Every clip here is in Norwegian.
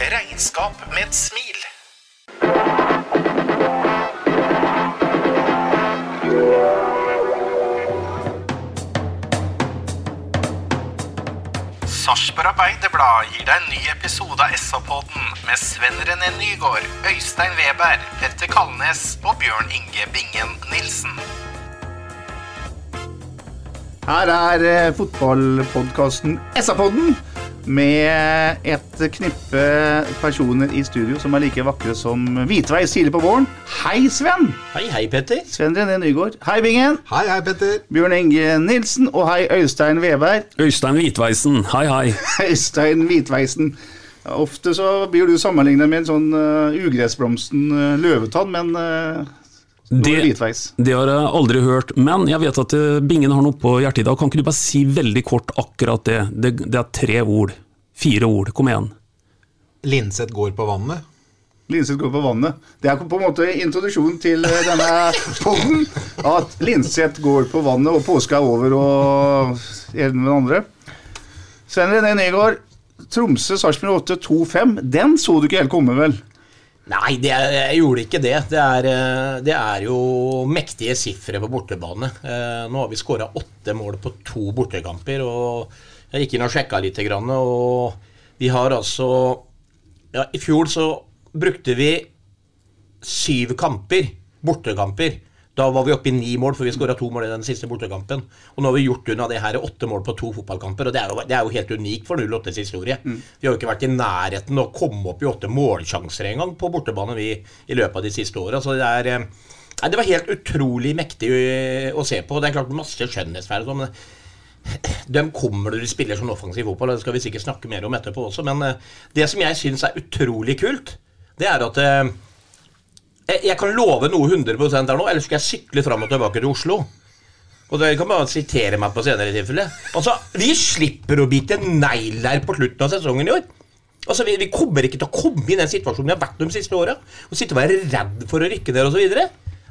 Regnskap med et smil. Sarpsborg Arbeiderblad gir deg en ny episode av SA-podden med Sven René Nygård, Øystein Weber, Petter Kalnes og Bjørn Inge Bingen Nilsen. Her er eh, fotballpodkasten SA-podden med et knippe personer i studio som er like vakre som hvitveis tidlig på våren. Hei, Sven! Hei, hei, Petter. Sven René Nygård. Hei, Bingen. Hei, hei, Petter. Bjørn Inge Nilsen. Og hei, Øystein Veberg. Øystein Hvitveisen, hei hei. Øystein Hvitveisen. Ofte så blir du sammenlignet med en sånn uh, ugressblomsten uh, løvetann, men uh, det Det, har jeg aldri hørt, men jeg vet at eh, Bingen har noe på hjertet i dag. Kan ikke du bare si veldig kort akkurat det? Det, det er tre ord. Fire ord. Kom igjen. Linseth går på vannet. Linseth går på vannet. Det er på en måte introduksjonen til eh, denne poden. At Linseth går på vannet, og påske er over, og en med den andre. Sven René Negård, Tromsø-Sarpsborg 8-2-5. Den så du ikke helt komme, vel? Nei, det, jeg gjorde ikke det. Det er, eh, det er jo mektige sifre på bortebane. Eh, Nå har vi skåra åtte mål på to bortekamper. og Jeg gikk inn og sjekka litt, og vi har altså ja, I fjor så brukte vi syv kamper, bortekamper. Da var vi oppe i ni mål, for vi skåra to mål i den siste bortekampen. Og nå har vi gjort unna det her åtte mål på to fotballkamper, og det er jo, det er jo helt unikt for 08s historie. Vi har jo ikke vært i nærheten å komme opp i åtte målsjanser engang på bortebane vi, i løpet av de siste åra. Så det er eh, Nei, det var helt utrolig mektig eh, å se på. Det er klart masse skjønnhetsferd og sånn, men de kommer når de spiller sånn offensiv fotball, og det skal vi sikkert snakke mer om etterpå også. Men eh, det som jeg syns er utrolig kult, det er at eh, jeg, jeg kan love noe 100% der nå, ellers skal jeg sykle fram og tilbake til Oslo. Og dere kan bare sitere meg på senere tilfelle. Altså, Vi slipper å bite negler på slutten av sesongen i år. Altså, vi, vi kommer ikke til å komme i den situasjonen vi har vært de siste åra. Sitte og være redd for å rykke ned osv.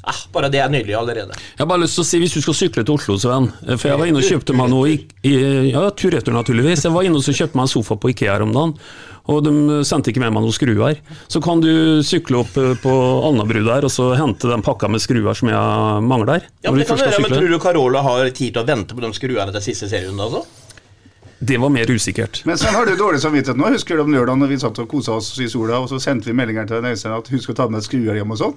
Ah, bare det er nydelig allerede. Jeg har bare lyst til å si, Hvis du skal sykle til Oslo, Sven For jeg var inne og kjøpte meg noe i, i, Ja, turretur, naturligvis. Jeg var inne og så kjøpte meg en sofa på Ikea her om dagen. Og de sendte ikke med meg noen skruer. Så kan du sykle opp eh, på Alnabru der og så hente den pakka med skruer som jeg mangler. Ja, men det kan være, men. Tror du Carola har tid til å vente på de skruene til siste serierunde? Altså? Det var mer usikkert. Men så har du dårlig samvittighet nå? Husker du om lørdagen når vi satt og kosa oss i sola, og så sendte vi meldinger til Øystein at husk å ta med skruer hjem og sånn?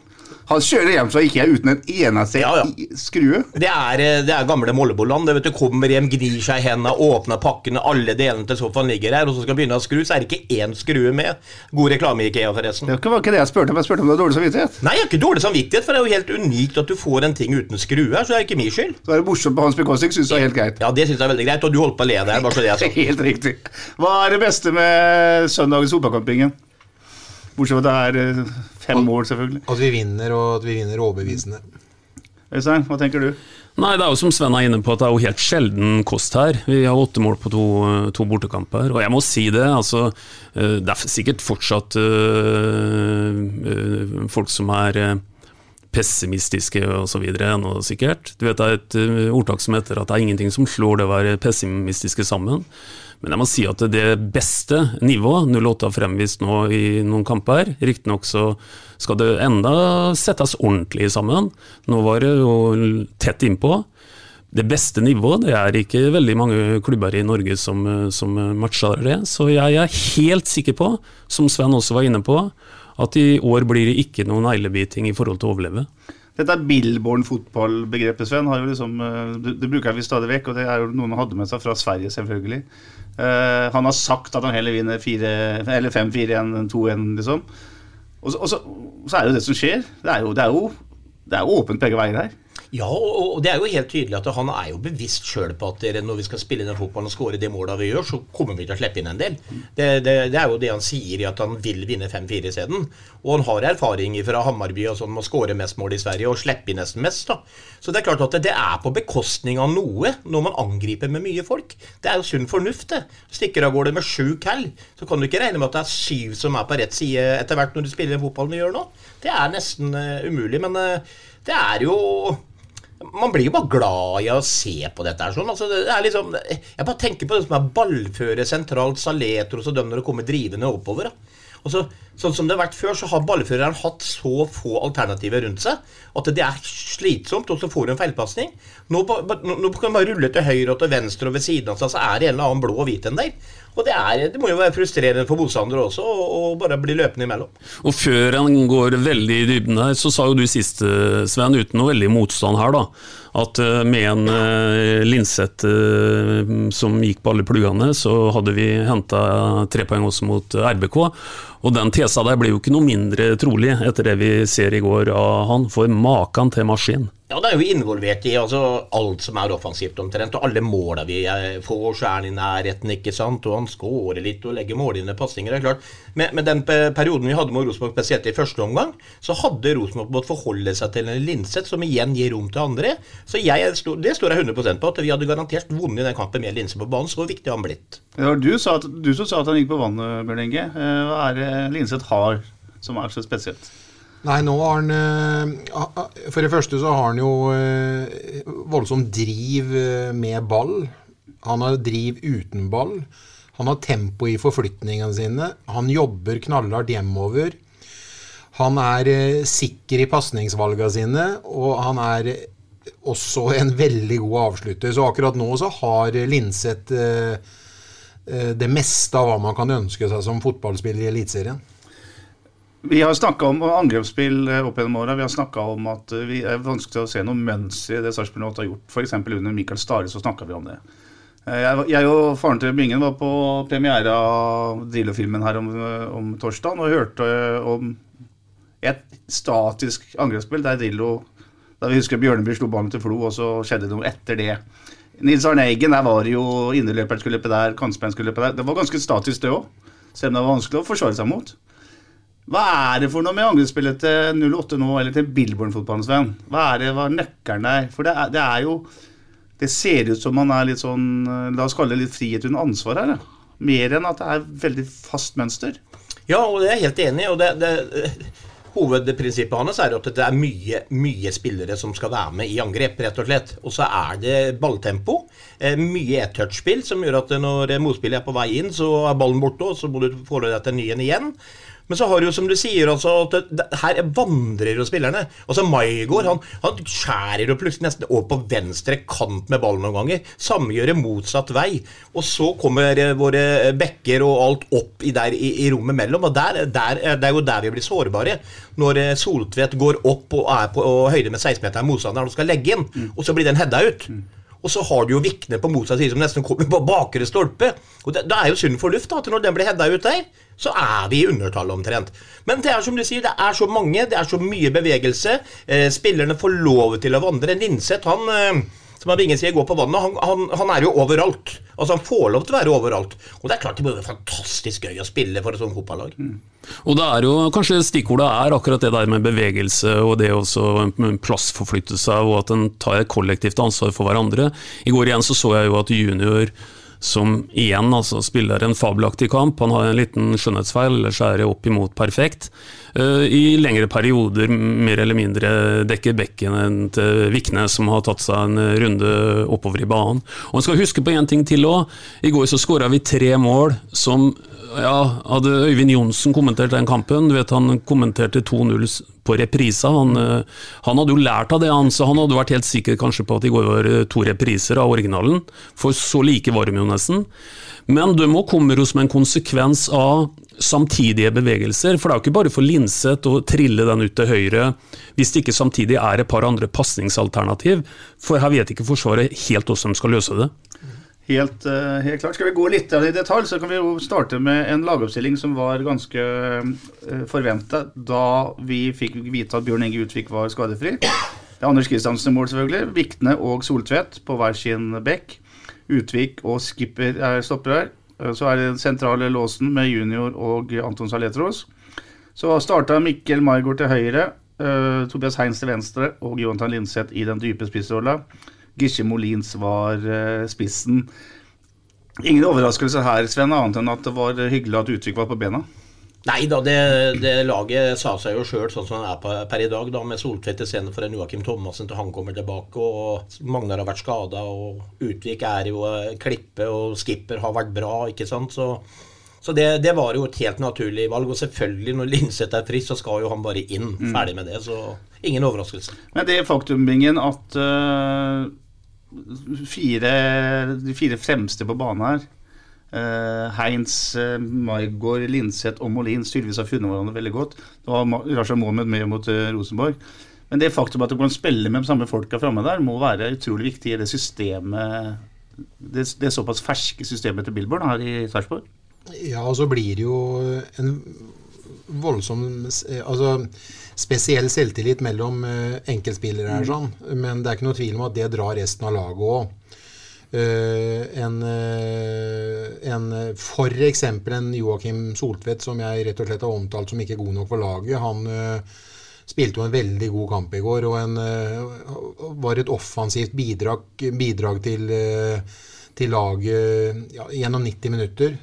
Han kjører hjem så ikke jeg uten en eneste Ja, ja. skrue. Det er, eh, det er gamle Molleboland. Det vet du, Kommer hjem, gnir seg i hendene, åpner pakkene, alle delene til sofaen ligger her, og så skal begynne å skru, så er det ikke én skrue med. God reklame i Ikea, forresten. Det var ikke det jeg spurte om, jeg spurte om du har dårlig samvittighet. Nei, jeg har ikke dårlig samvittighet, for det er jo helt unikt at du får en ting uten skrue her, så det er ikke min skyld. Så er det morsomt på hans bekostning, syns jeg er helt greit. Ja, det syns jeg er veldig greit, og du holdt på å le der, bare så det er sagt. Helt riktig. Hva er det beste med søndagens fotballkampingen? Bortsett fra at det er eh, fem mål, selvfølgelig. At vi vinner, og at vi vinner overbevisende. Øystein, hva tenker du? Nei, det er jo som Sven er inne på, at det er jo helt sjelden kost her. Vi har åtte mål på to, to bortekamper. Og jeg må si det, altså eh, Det er sikkert fortsatt øh, folk som er pessimistiske osv. nå, sikkert. Du vet Det er et ordtak som heter at det er ingenting som slår det å være pessimistiske sammen. Men jeg må si at det beste nivået 08 har fremvist nå i noen kamper. Riktignok så skal det enda settes ordentlig sammen. Nå var det jo tett innpå. det beste nivået. Det er ikke veldig mange klubber i Norge som, som matcher det. Så jeg er helt sikker på, som Sven også var inne på, at i år blir det ikke noen neglebiting i forhold til å overleve. Dette er Billborn-fotballbegrepet, Sven. Har jo liksom, eh, det, det bruker vi stadig vekk, og det er jo noen som hadde med seg fra Sverige, selvfølgelig. Eh, han har sagt at han heller vinner 5-4-1, liksom. Og, så, og så, så er det jo det som skjer. Det er jo, det er jo, det er jo åpent begge veier her. Ja, og, det er jo helt tydelig at han er jo bevisst sjøl på at når vi skal spille den fotballen og skåre de måla vi gjør, så kommer vi til å slippe inn en del. Det, det, det er jo det han sier i at han vil vinne 5-4 isteden. Og han har erfaring fra Hammarby og sånn med å skåre mest mål i Sverige og slippe inn nesten mest. da. Så det er klart at det, det er på bekostning av noe når man angriper med mye folk. Det er jo sunn fornuft, det. Stikker av gårde med sju call, så kan du ikke regne med at det er syv som er på rett side etter hvert når du spiller den fotballen vi gjør nå. Det er nesten uh, umulig. Men uh, det er jo man blir jo bare glad i å se på dette. her sånn. Altså, det er liksom, jeg bare tenker på det som er ballføre sentralt, Saletros og dem når det kommer drivende oppover. Da. Og så, sånn som det har vært før, så har ballføreren hatt så få alternativer rundt seg at det er slitsomt, og så får du en feilpasning. Nå, nå, nå kan bare rulle til høyre og til venstre og ved siden av seg, så er det en eller annen blå og hvit en der. Og det, er, det, må jo være frustrerende for motstandere også, å bare bli løpende imellom. Og før han går veldig i dybden her, så sa jo du sist, Sven, uten noe veldig motstand her, da, at eh, med en ja. Linseth uh, som gikk på alle pluggene, så hadde vi henta tre poeng også mot RBK. Og den tesa der blir jo ikke noe mindre trolig etter det vi ser i går av han, for maken til maskin. Ja, Det er jo involvert i altså, alt som er offensivt omtrent, og alle måla vi får, så er han i nærheten, ikke sant, og han skårer litt og legger målgivende pasninger. det er klart. Men, med, den perioden vi hadde med Rosenborg, spesielt i første omgang, så hadde Rosenborg måttet forholde seg til en Linseth som igjen gir rom til andre. Så jeg, det står jeg 100 på, at vi hadde garantert vunnet den kampen med Linseth på banen. Så viktig har han blitt. Sa at, du som sa at han gikk på vannet, Bjørn Inge. Eh, hva er det Linseth har som er så spesielt? Nei, nå har han eh, For det første så har han jo eh, voldsom driv eh, med ball. Han har driv uten ball. Han har tempo i forflytningene sine. Han jobber knallhardt hjemover. Han er sikker i pasningsvalgene sine, og han er også en veldig god avslutter. Så akkurat nå så har Linseth det meste av hva man kan ønske seg som fotballspiller i Eliteserien. Vi har snakka om angrepsspill eh, opp gjennom åra. Vi har snakka om at eh, vi er vanskelig å se noe mønster i det Sarpsborg har gjort. F.eks. under Michael Stare så snakka vi om det. Eh, jeg, og faren til Bingen var på premiere av Drillo-filmen her om, om torsdagen og hørte om et statisk angrepsspill der Drillo da vi husker Bjørneby slo ballen til Flo, og så skjedde det noe etter det. Nils Arne Eggen, der var det jo indreløperen skulle løpe der, kantspilleren skulle løpe der. Det var ganske statisk, det òg. Selv om det var vanskelig å forsvare seg mot. Hva er det for noe med angrepsspillet til 08 nå, eller til Billborn-fotballen, Sven? Hva er det, hva er nøkkelen der? For det er, det er, jo Det ser ut som man er litt sånn La oss kalle det litt frihet under ansvar her. Ja. Mer enn at det er veldig fast mønster. Ja, og det er jeg helt enig i. og det, det Hovedprinsippet hans er at det er mye, mye spillere som skal være med i angrep, rett og slett. Og så er det balltempo. Eh, mye ett-touch-spill som gjør at når motspillet er på vei inn, så er ballen borte, og så må du forholde deg til en ny en igjen. Men så har du jo, som du sier, altså, at det, det, her vandrer jo spillerne. Altså Maigård han, han skjærer jo plutselig nesten over på venstre kant med ballen noen ganger. Samme gjør det motsatt vei. Og så kommer eh, våre bekker og alt opp i, der, i, i rommet mellom. Og der, der, Det er jo der vi blir sårbare. Når eh, Soltvedt går opp og er på og høyde med 16-meteren motstanderen og skal legge inn, mm. og så blir den hedda ut. Mm. Og så har du jo Vikne på motsatt side som nesten kommer på bakre stolpe. Og det, Da er jo sunn fornuft til når den blir hedda ut der, så er vi i undertallet omtrent. Men det er som du sier, det er så mange, det er så mye bevegelse. Eh, spillerne får lov til å vandre. Linseth, han eh, som vinget sier, går på vannet, han, han, han, er jo overalt. Altså Han får lov til å være overalt. Og det er klart det blir fantastisk gøy å spille for et sånt fotballag. Mm. Og det er jo kanskje stikkordet er akkurat det der med bevegelse og det også plassforflytte seg, og at en tar kollektivt ansvar for hverandre. I går igjen så så jeg jo at junior som igjen altså spiller en fabelaktig kamp. Han har en liten skjønnhetsfeil, ellers er det oppimot perfekt. Eh, I lengre perioder mer eller mindre dekker bekken til Vikne, som har tatt seg en runde oppover i banen. Og En skal huske på én ting til òg. I går så skåra vi tre mål som ja, Hadde Øyvind Johnsen kommentert den kampen du vet Han kommenterte 2-0 på reprisa. Han, eh, han, hadde jo lært av det, han, så han hadde vært helt sikker kanskje på at i går var to repriser av originalen. For så like var de jo nesten. Men de må komme som en konsekvens av samtidige bevegelser. For det er jo ikke bare for Linseth å trille den ut til høyre hvis det ikke samtidig er et par andre pasningsalternativ. For her vet ikke Forsvaret helt hvordan de skal løse det. Helt, uh, helt, klart. Skal vi gå litt i detalj, så kan vi jo starte med en lagoppstilling som var ganske eh, forventa da vi fikk vite at Bjørn Inge Utvik var skadefri. Det er Anders Kristiansen i mål, selvfølgelig. Vikne og Soltvedt på hver sin bekk. Utvik og skipper er stopper her. Eh, så er det den sentrale låsen med junior og Anton Saletros. Så starta Mikkel Margaard til høyre, uh, Tobias Heins til venstre og Jonathan Linseth i den dype spissrolla. Gisje Molins var uh, spissen. Ingen overraskelse her, Sven, annet enn at det var hyggelig at Utvik var på bena. Nei da, det, det, laget sa seg jo sjøl sånn som det er per, per i dag, da, med Soltvedt i scenen for en Joakim Thomassen til han kommer tilbake. og Magnar har vært skada, og Utvik er jo eh, klippe, og skipper har vært bra. ikke sant, så, så det, det, var jo et helt naturlig valg. Og selvfølgelig, når Linseth er frisk, så skal jo han bare inn. Mm. Ferdig med det. Så ingen overraskelse. Men det faktumbingen at uh, fire, de fire fremste på banen her Uh, Heinz, uh, Maigård, Linseth og Molin tydeligvis har funnet hverandre veldig godt. Det var Rasha Mohammed med mot uh, Rosenborg. Men det faktum at du kan spille med de samme folka framme der, må være utrolig viktig i det systemet det, det såpass ferske systemet til Billborn her i Sarpsborg. Ja, og så blir det jo en voldsom altså spesiell selvtillit mellom enkeltspillere her, sånn. Men det er ikke noe tvil om at det drar resten av laget òg. Uh, en, uh, en F.eks. en Joakim Soltvedt, som jeg rett og slett har omtalt som ikke god nok for laget. Han spilte jo en veldig god kamp i går og en, var et offensivt bidrag, bidrag til, til laget ja, gjennom 90 minutter.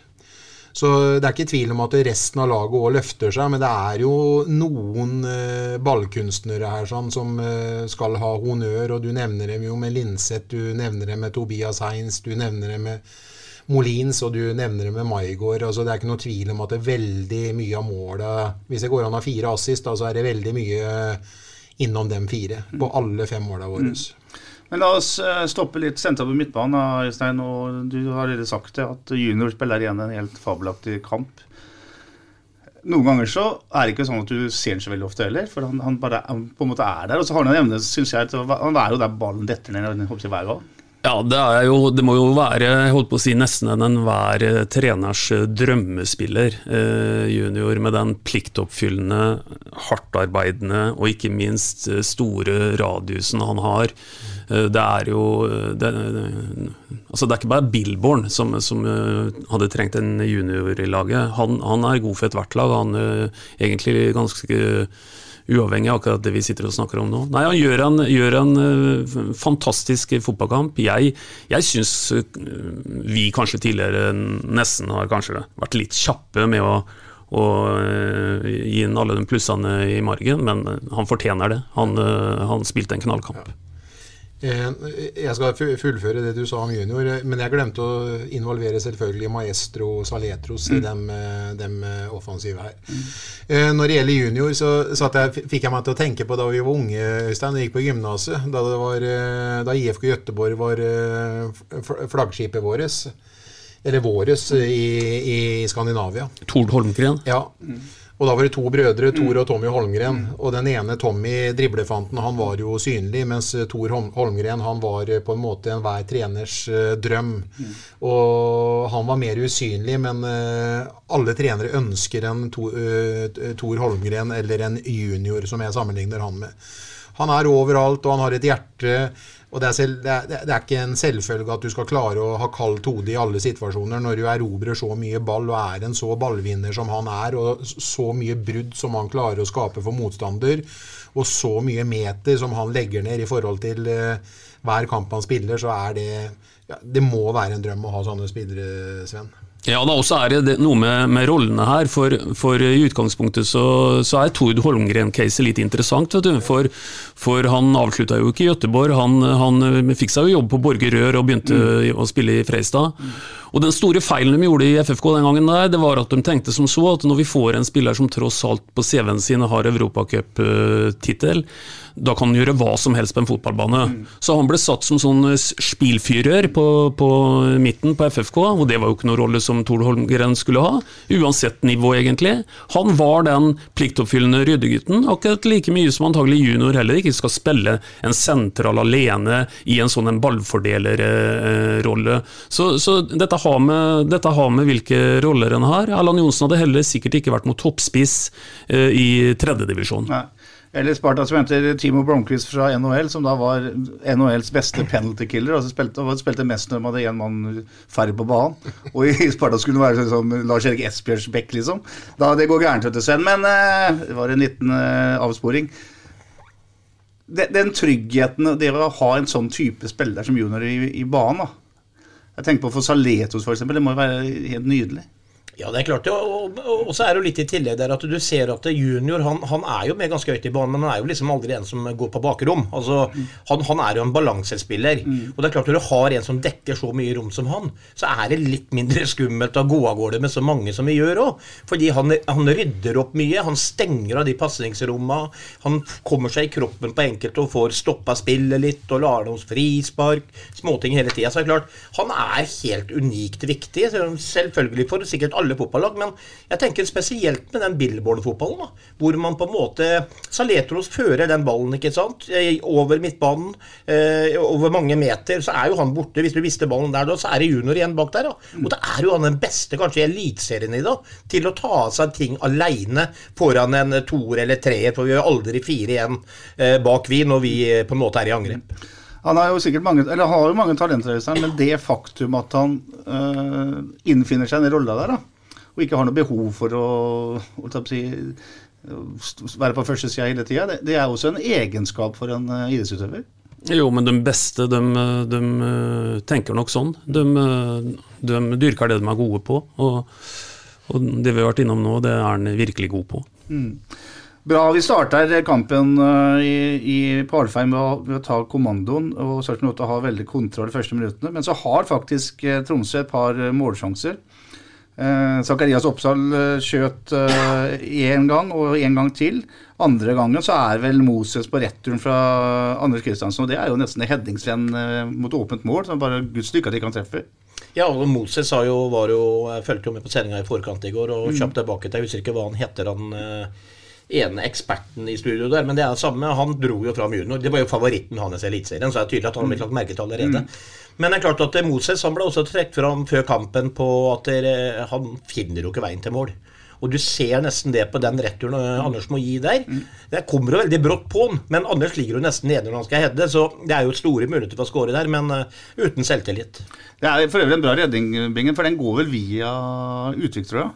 Så det er ikke tvil om at resten av laget òg løfter seg, men det er jo noen uh, ballkunstnere her sånn, som uh, skal ha honnør, og du nevner dem jo med Linseth, du nevner dem med Tobias Heins, du nevner dem med Molins, og du nevner dem med Maigård. Altså, det er ikke noe tvil om at det er veldig mye av målet Hvis det går an å ha fire assist, da, så er det veldig mye innom dem fire på alle fem måla våre. Mm. Men la oss eh, stoppe litt sentralt på midtbanen. Øystein, og Du har allerede sagt det, at junior spiller igjen en helt fabelaktig kamp. Noen ganger så er det ikke sånn at du ser den så veldig ofte heller. For han, han bare han på en måte er der. Og så har han en evne, syns jeg, til han er jo der ballen detter ned hver gang. Ja, det, jo, det, må jo være jeg holdt på å si, nesten enhver eh, treners eh, drømmespiller. Eh, junior med den pliktoppfyllende, hardtarbeidende og ikke minst store radiusen han har. Eh, det er jo det, altså det er ikke bare Billborn som, som hadde trengt en junior i laget. Han, han er god for ethvert lag. Han er egentlig ganske uavhengig av akkurat det vi sitter og snakker om nå. Nei, Han gjør en, gjør en fantastisk fotballkamp. Jeg, jeg syns vi kanskje tidligere nesten har kanskje vært litt kjappe med å, uh, gi inn alle de plussene i margen, men han fortjener det. Han, han spilte en knallkamp. Eh, jeg skal fullføre det du sa om junior, eh, men jeg glemte å involvere selvfølgelig Maestro og Saletros mm. i dem, eh, dem, offensive her. Mm. Når det gjelder junior, så, så jeg, fikk jeg meg til å tenke på da vi var unge, Øystein, og gikk på gymnaset. Da, da IFK Gøteborg var flaggskipet vårt. Eller våres i, i Skandinavia. Tord Holmgren? Ja. Mm. Og da var det to brødre, Tor og Tommy Holmgren. Og den ene Tommy, driblefanten, han var jo synlig, mens Tor Holmgren han var på en måte enhver treners uh, drøm. Mm. Og han var mer usynlig, men alle trenere ønsker en to, Tor Holmgren eller en junior, som jeg sammenligner han med. Han er overalt, og han har et hjerte. Og det er, selv, det, er, det er, ikke en selvfølge at du skal klare å ha kaldt hode i alle situasjoner når du erobrer så mye ball og er en så ballvinner som han er, og så mye brudd som han klarer å skape for motstander, og så mye meter som han legger ned i forhold til uh, hver kamp han spiller, så er det ja, Det må være en drøm å ha sånne spillere, Sven. Ja, da også er det noe med, med rollene her. For, for, i utgangspunktet så, så er Tord Holmgren-caset litt interessant. For, for, han avslutta jo ikke i Gøteborg. Han, han fikk seg jo jobb på Borgerør og begynte mm. å spille i Freistad. Mm. Og Den store feilen de gjorde i FFK den gangen, der, det var at de tenkte som så at når vi får en spiller som tross alt på CV-en sin har europacuptittel, da kan han gjøre hva som helst på en fotballbane. Mm. Så han ble satt som sånn spilfyrer på, på, midten på FFK, og det var jo ikke noen rolle som Tord Holmgren skulle ha. Uansett nivå, egentlig. Han var den pliktoppfyllende ryddegutten, akkurat like mye som antagelig junior heller ikke skal spille en sentral alene i en sånn ballfordelerrolle. Så, så dette dette har med, dette har med hvilke roller en har. Allan Johnsen hadde heller sikkert ikke vært noen toppspiss eh, i tredjedivisjon. Eller Sparta som henter Timo Blomkvist fra NHL, som da var NHLs beste penalty killer. Altså spilte, spilte mest når man hadde én mann færre på banen. Og i Sparta skulle det være sånn som Lars-Erik Esbjørns Beck, liksom. Da det går gærent, vet du, Sven. Men uh, det var en liten uh, avsporing. Den, den tryggheten, det å ha en sånn type spiller som junior i, i banen, da jeg tenker på for Saletos, f.eks. Det må jo være helt nydelig. Ja, det er klart. Og, og, og, så er det jo litt i tillegg der at du ser at junior han, han er jo med ganske høyt i banen, men han er jo liksom aldri en som går på bakrom. Altså, han, han, er jo en balansespiller. Mm. Og det er klart Når du har en som dekker så mye rom som han, så er det litt mindre skummelt å gå av gårde med så mange som vi gjør òg. Fordi han, han, rydder opp mye. Han stenger av de pasningsrommene. Han kommer seg i kroppen på enkelte og får stoppa spillet litt og lar dem frispark. Småting hele tida. Så det er klart, han er helt unikt viktig. Selvfølgelig for sikkert alle alle fotballag, men jeg tenker spesielt med den Billborn-fotballen, hvor man på en måte Saletros fører den ballen ikke sant, over midtbanen, eh, over mange meter, så er jo han borte. Hvis du mister ballen der, da, så er det junior igjen bak der. Da. Og da er jo han den beste, kanskje i Eliteserien i dag, til å ta av seg ting aleine foran en toer eller treer, for vi har aldri fire igjen eh, bak vi når vi eh, på en måte er i angrep. Han har jo sikkert mange, eller har jo mange talenter, men det faktum at han øh, innfinner seg i den rolla der, da, og ikke har noe behov for å, å si, være på første sida hele tida, det, det, er også en egenskap for en uh, idrettsutøver. Jo, men de beste de, de, eh, tenker nok sånn. De, eh, de, dyrker det de er gode på. Og, og, det vi har vært innom nå, det er han virkelig god på. Mm. Bra. Vi starter kampen i, i Palfheim med å ta kommandoen. og Sørten har veldig kontroll de første minuttene. Men så har faktisk Tromsø et par målsjanser. Eh, Zakarias Oppsal eh, skjøt én eh, gang og en gang til. Andre gangen så er vel Moses på returen fra Anders Kristiansen. Og det er jo nesten en headingsvenn eh, mot åpent mål, som bare guds lykke at de kan treffe. Ja, og Moses jo, var jo, fulgte jo med på sendinga i forkant i går, og mm. kjapt tilbake til Jeg husker ikke hva han heter, han eh, ene eksperten i studio der, men det er det samme. Han dro jo fram junior. Det var jo favoritten hans i Eliteserien, så det er tydelig at han har blitt lagt merke til allerede. Mm. Men det er klart at Moses han ble også trukket fram før kampen på at han finner jo ikke veien til mål. Og du ser nesten det på den returen eh, Anders må gi der. Mm. Det kommer jo veldig brått på han, men Anders ligger jo nesten nede når han skal heade. Så det er jo store muligheter for å skåre der, men uh, uten selvtillit. Det er for øvrig en bra redning, Bingen, for den går vel via uttrykk, tror jeg.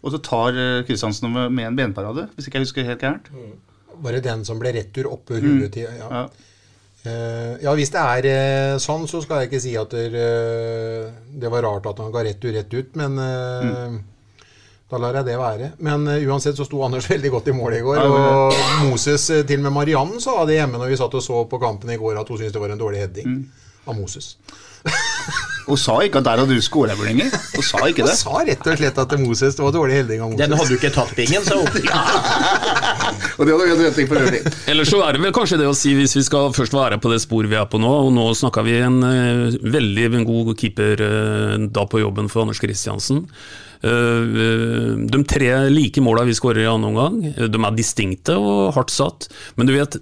Og så tar Kristiansen med, en benparade, hvis ikke jeg husker helt gærent. Mm. Bare den som ble retur oppe huet i til ja. ja. Uh, ja, hvis det er uh, sånn, så skal jeg ikke si at det, uh, det var rart at han ga rett ut, rett ut, men mm. da lar jeg det være. Men uansett så sto Anders veldig godt i mål i går. og Moses, til og med Mariann sa det hjemme når vi satt og så på kampen i går, at hun syntes det var en dårlig heading mm. av Moses. Hun sa ikke at der hadde du skåra lenger. Hun sa ikke det. Hun sa rett og slett at Moses det var dårlig helding av Moses. Den hadde du ikke tatt bingen, sa hun. og det hadde du rett for øvrig. Eller så er det vel kanskje det å si, hvis vi skal først være på det sporet vi er på nå, og nå snakka vi en uh, veldig god keeper uh, da på jobben for Anders Kristiansen. Uh, de tre like måla vi skårer i annen omgang, de er distinkte og hardt satt. Men du vet,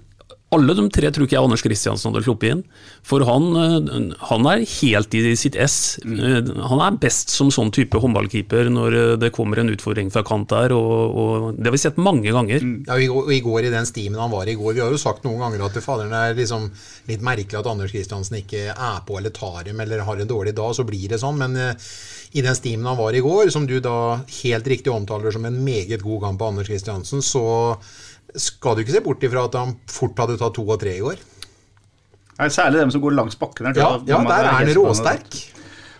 Alle de tre tror ikke jeg Anders Kristiansen hadde sluppet inn. For han, eh, han er helt i sitt ess. Eh, Han er best som sånn type håndballkeeper når eh, det kommer en utfordring fra kant der, og, og det har vi sett mange ganger. Ja, og i går- I den stimen han var i går Vi har jo sagt noen ganger at det er liksom litt merkelig at Anders Kristiansen ikke er på eller tar dem eller har en dårlig dag, så blir det sånn. Men i den stimen han var i går, som du da helt riktig omtaler som en meget god kamp av Anders Kristiansen, så skal du ikke se bort ifra at han fort hadde tatt to og tre i går. Nei, særlig dem som går langs bakken her. Ja, ja, Man der er han råsterk.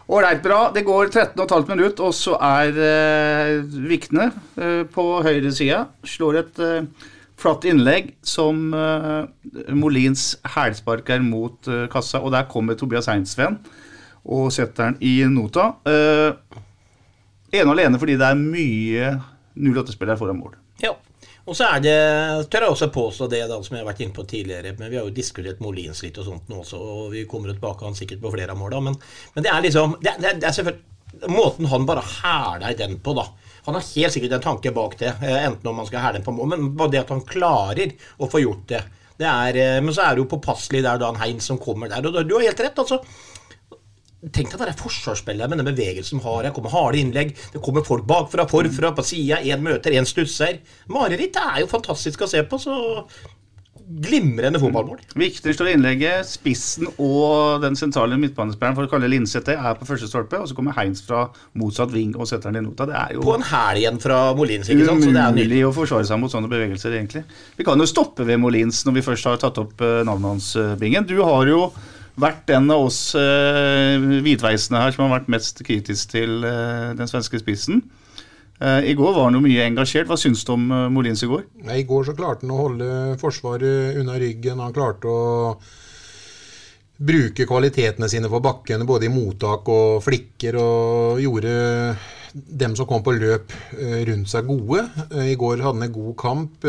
Ålreit, bra. Det går 13,5 minutt, og så er eh, Vikne eh, på høyre side. Slår et eh, flatt innlegg som eh, Molins hælsparker mot eh, kassa, og der kommer Tobias Heinsveen og setter den i nota. Eh, ene og alene fordi det er mye 08-spillere foran mål. Ja. Og så er det, tør jeg også påstå det da, som jeg har vært inne på tidligere, men vi har jo diskutert Molins litt og sånt nå også, og vi kommer tilbake han sikkert på flere av måla, men, men det er liksom det, det, det er selvfølgelig Måten han bare hæler den på, da. Han har helt sikkert en tanke bak det, eh, enten om man skal hæle den på mål, men bare det at han klarer å få gjort det. det er, eh, men så er det jo påpasselig der da han Heinz som kommer der, og du har helt rett, altså. Tenk deg det er forsvarsspillere med den bevegelsen de har. Det kommer harde innlegg, det kommer folk bakfra, forfra, på sida. Én møter, én stusser. Mareritt det er jo fantastisk å se på. Så glimrende fotballmål. Viktig står i innlegget. Spissen og den sentrale midtbanespilleren for å kalle Linseth er på første stolpe, og så kommer Heinz fra motsatt ving og setter den i nota. Det er jo På en hæl igjen fra Molins, ikke sant. Så det umulig å forsvare seg mot sånne bevegelser, egentlig. Vi kan jo stoppe ved Molins når vi først har tatt opp eh, navnet hans, eh, Bingen. Du har jo vært den av oss eh, hvitveisene her som har vært mest kritisk til eh, den svenske spissen. Eh, I går var han jo mye engasjert. Hva syns du om eh, Molins i går? Nei, I går så klarte han å holde Forsvaret unna ryggen. Han klarte å bruke kvalitetene sine på bakken, både i mottak og flikker, og gjorde dem som kom på løp eh, rundt seg, gode. Eh, I går hadde han en god kamp.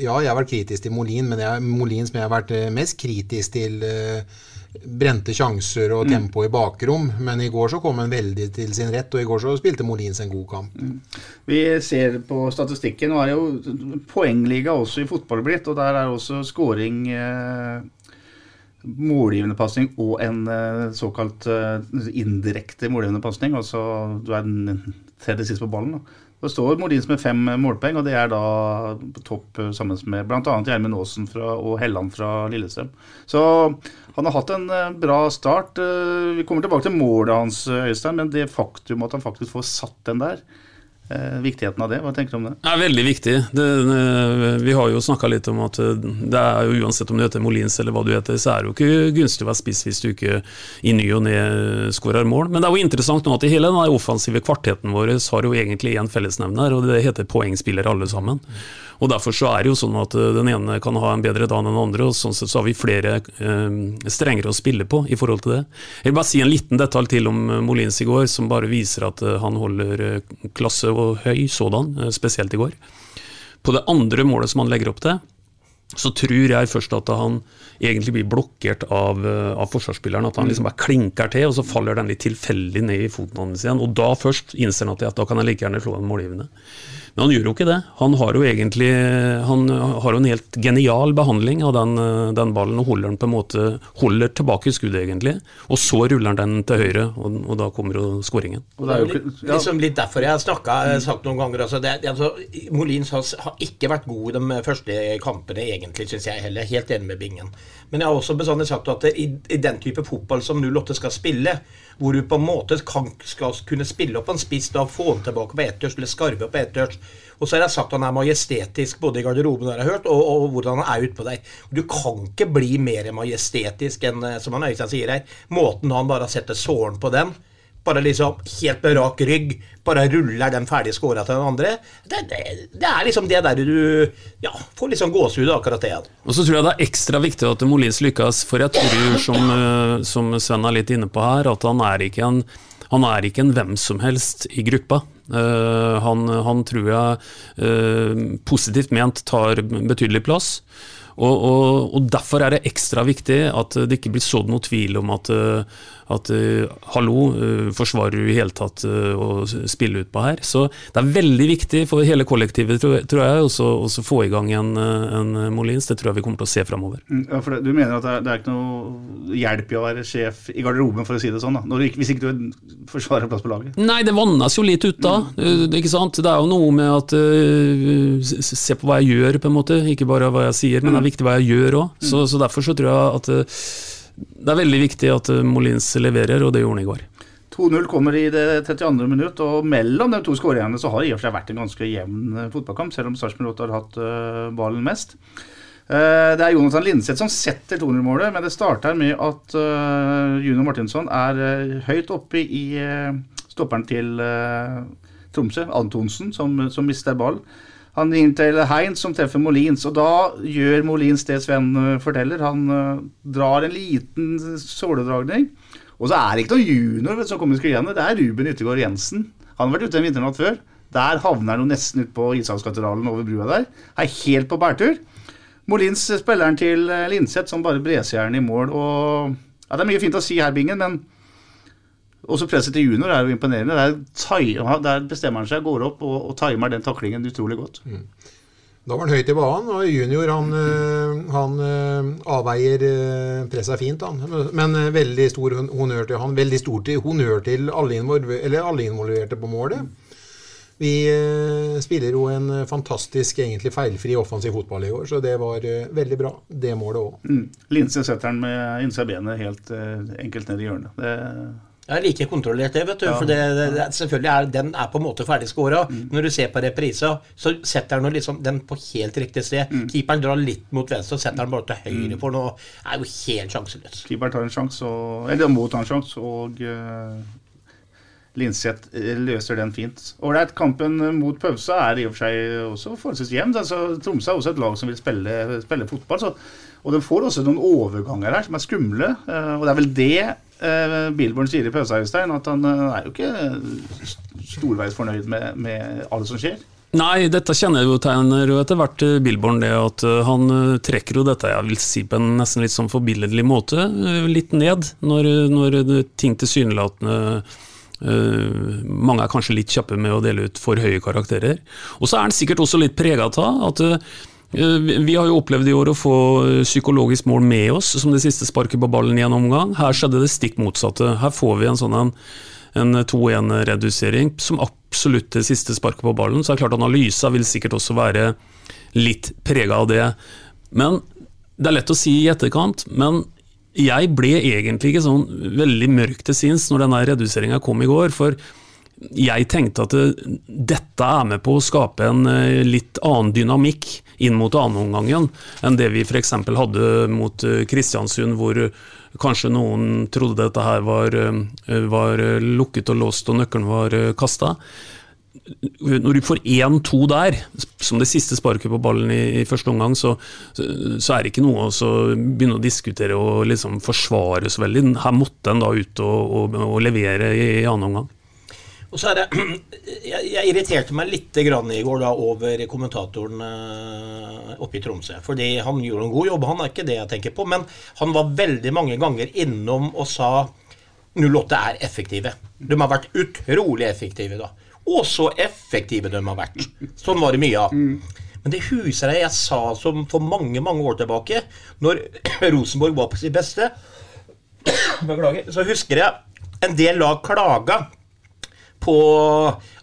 Ja, jeg har vært kritisk til Molin, men jeg, Molin som jeg har vært eh, mest kritisk til eh, brente sjanser og Mm. tempo i bakrom. Men i går så kom han veldig til sin rett, og i går så spilte Molins en god kamp. Vi ser på statistikken, nå er jo poengliga også i fotball blitt, og der er også scoring eh, målgivende pasning og en eh, såkalt indirekte målgivende pasning. Altså du er den tredje sist på ballen. Da. Det står Molins med fem målpoeng, og det er da topp eh, sammen med bl.a. Gjermund Aasen fra, og Helland fra Lillestrøm. Så han har hatt en eh, bra start. Eh, Vi kommer tilbake til målet hans, Øystein, men det faktum at han faktisk får satt den der, viktigheten av det, hva tenker du om det? Det er veldig viktig. Det, vi har jo snakka litt om at eh, det er jo uansett om du heter Molins eller hva du heter, så er det jo ikke gunstig å være spiss hvis du ikke i ny og ne skårer mål. Men det er jo interessant nå at i hele den offensive kvartheten vår har jo egentlig én fellesnevner, og det heter poengspillere alle sammen. Og Derfor så er det jo sånn at eh, den ene kan ha en bedre dag enn den andre, og sånn sett så har vi flere eh, strengere å spille på i forhold til det. Jeg vil bare si en liten detalj til om eh, Molins i går, som bare viser at eh, han holder klasse og høy sådan, spesielt i går. På det andre målet som han legger opp til, så tror jeg først at han egentlig blir blokkert av, av forsvarsspilleren. At han liksom bare klinker til, og så faller den litt tilfeldig ned i foten hans igjen. Og da først innser han at da kan jeg like gjerne slå en målgivende. Men han gjør jo ikke det. Han har jo egentlig Han har jo en helt genial behandling av den, den ballen og holder den på en måte Holder tilbake skuddet, egentlig. Og så ruller han den til høyre, og, og da kommer jo skåringen. Det er jo litt, liksom litt derfor jeg har snakket, sagt noen ganger. Altså det, det- altså, Molins har, har ikke vært god i de første kampene, egentlig, syns jeg heller. Helt enig med Bingen. Men jeg har også bestandig sagt at i, i den type fotball som 08 skal spille, hvor du på en måte kan, skal kunne spille opp en spiss, da få han tilbake på ettørs, eller skarve på ettørs. Og så har jeg sagt at han er majestetisk både i garderoben, har jeg hørt, og, og hvordan han er utpå der. Du kan ikke bli mer majestetisk enn, eh, som han Øystein sier her, måten han bare setter såren på den. Bare liksom helt med rak rygg. Bare ruller den ferdige scora til den andre. Det, det, det er liksom det der du Ja, får liksom gåsehud av akkurat det. Og så tror jeg det er ekstra viktig at Molins lykkes, for jeg tror, som, eh, som Sven er litt inne på her, at han er ikke en, han er ikke en hvem som helst i gruppa. Uh, han, han tror jeg uh, positivt ment tar betydelig plass. Og, og, og Derfor er det ekstra viktig at det ikke blir sådd noe tvil om at, eh, at uh, hallo, uh, forsvarer du i hele tatt uh, å spille ut på her? Så det er veldig viktig for hele kollektivet, tror, jeg, jeg, å få i gang en, en, Molins. Det tror jeg vi kommer til å se framover. Mm, ja, for du mener at det er, det er, ikke noe hjelp i å være sjef i garderoben, for å si det sånn? da, Når du, Hvis ikke du forsvarer plass på laget? Nei, det vannes jo litt ut da. Mm. ikke sant? Det er jo noe med at Se på hva jeg gjør, på en måte. Ikke bare hva jeg sier, men det er mm. viktig hva jeg gjør òg. Så, så, derfor så tror jeg at det er veldig viktig at eh, Molins leverer, og det gjorde han i går. 2-0 kommer i det 32. minutt, og mellom de to skåringene så har det i og for seg vært en ganske jevn eh, fotballkamp, selv om Sarpsborg har hatt uh, ballen mest. Det er Jonathan Linseth som setter 2-0-målet, men det starter med at Juno Martinsson er høyt oppe i stopperen til Tromsø, Antonsen, som, som mister ball. Han ringer til Heinz, som treffer Molins. Og da gjør Molins det Sven eh, forteller. Han uh, drar en liten såledragning. Og så er det ikke noen junior som kommer igjen. Det er Ruben Yttergård Jensen. Han har vært ute en vinternatt før. Der havner han jo nesten ut på Ishavskatedralen over brua der. Er helt på bærtur. Molins spiller han til eh, Linseth, som bare breser i mål. Og ja, Det er mye fint å si her, Bingen, men også presset til junior er jo imponerende. Der, der bestemmer han seg, går opp og, og timer den taklingen utrolig godt. Mm. Da var han høyt i banen, og junior han, eh, han eh, avveier eh, presset fint. Han. Men veldig stor honnør til han. Veldig stor til, honnør til alle, involver, alle involverte på målet. Vi spiller jo en fantastisk, egentlig feilfri offensiv fotball i år, så det var veldig bra, det målet òg. Mm. Linse setter han med innsida benet helt enkelt ned i hjørnet. Det jeg liker kontrollert det, vet du. Ja. For det, det, selvfølgelig er, den er på en måte ferdig skåra. Mm. Når du ser på reprisa, så setter han liksom den på helt riktig sted. Mm. Keeperen drar litt mot venstre og setter den bare til høyre, mm. for noe. er jo helt sjanseløs. Keeperen tar en sjanse, eller må ta en sjanse, og uh, Linseth eh, løser den fint. Ålreit, kampen mot pause er i og for seg også forholdsvis jevn. Altså, Tromsø er også et lag som vil spille, spille fotball. Så, og de får også noen overganger her som er skumle. Uh, og det er vel det eh, Billborn sier i pausa, Øystein, at han eh, er jo ikke storveis fornøyd med, med alt som skjer. Nei, dette kjenner jo tegner etter hvert eh, Billborn, det at eh, han trekker jo dette jeg vil si på en nesten litt sånn forbilledlig måte, litt ned, når, når ting tilsynelatende Uh, mange er kanskje litt kjappe med å dele ut for høye karakterer. Og så er han sikkert også litt prega av at uh, Eh, vi har jo opplevd i år å få eh, psykologisk mål med oss som det siste sparket på ballen i en omgang. Her skjedde det stikk motsatte. Her får vi en sånn en, en 2-1-redusering som absolutt det siste sparket på ballen. Så er det klart analysa vil sikkert også være litt prega av det. Men det er lett å si i etterkant, men jeg ble egentlig ikke sånn veldig mørk til sinns når denne reduseringa kom i går. for jeg tenkte at det, dette er med på å skape en eh, litt annen dynamikk inn mot annenomgangen enn det vi f.eks. hadde mot eh, Kristiansund, hvor kanskje noen trodde dette her var, eh, var lukket og låst og nøkkelen var kasta. Når du får én-to der, som det siste sparket på ballen i, i første omgang, så, så, er det ikke noe å begynne å diskutere og liksom forsvare så veldig. Her måtte en da ut og, og, og levere i, i annen omgang. Og så er det, jeg, jeg irriterte meg litt i går da, over kommentatoren uh, oppe i Tromsø. Fordi han gjorde en god jobb, han er ikke det jeg tenker på. Men han var veldig mange ganger innom og sa 08 er effektive. De har vært utrolig effektive da. Og så effektive de har vært. Sånn var det mye av. Men det huset jeg sa som for mange mange år tilbake, når Rosenborg var på sitt beste, så husker jeg en del lag klaga på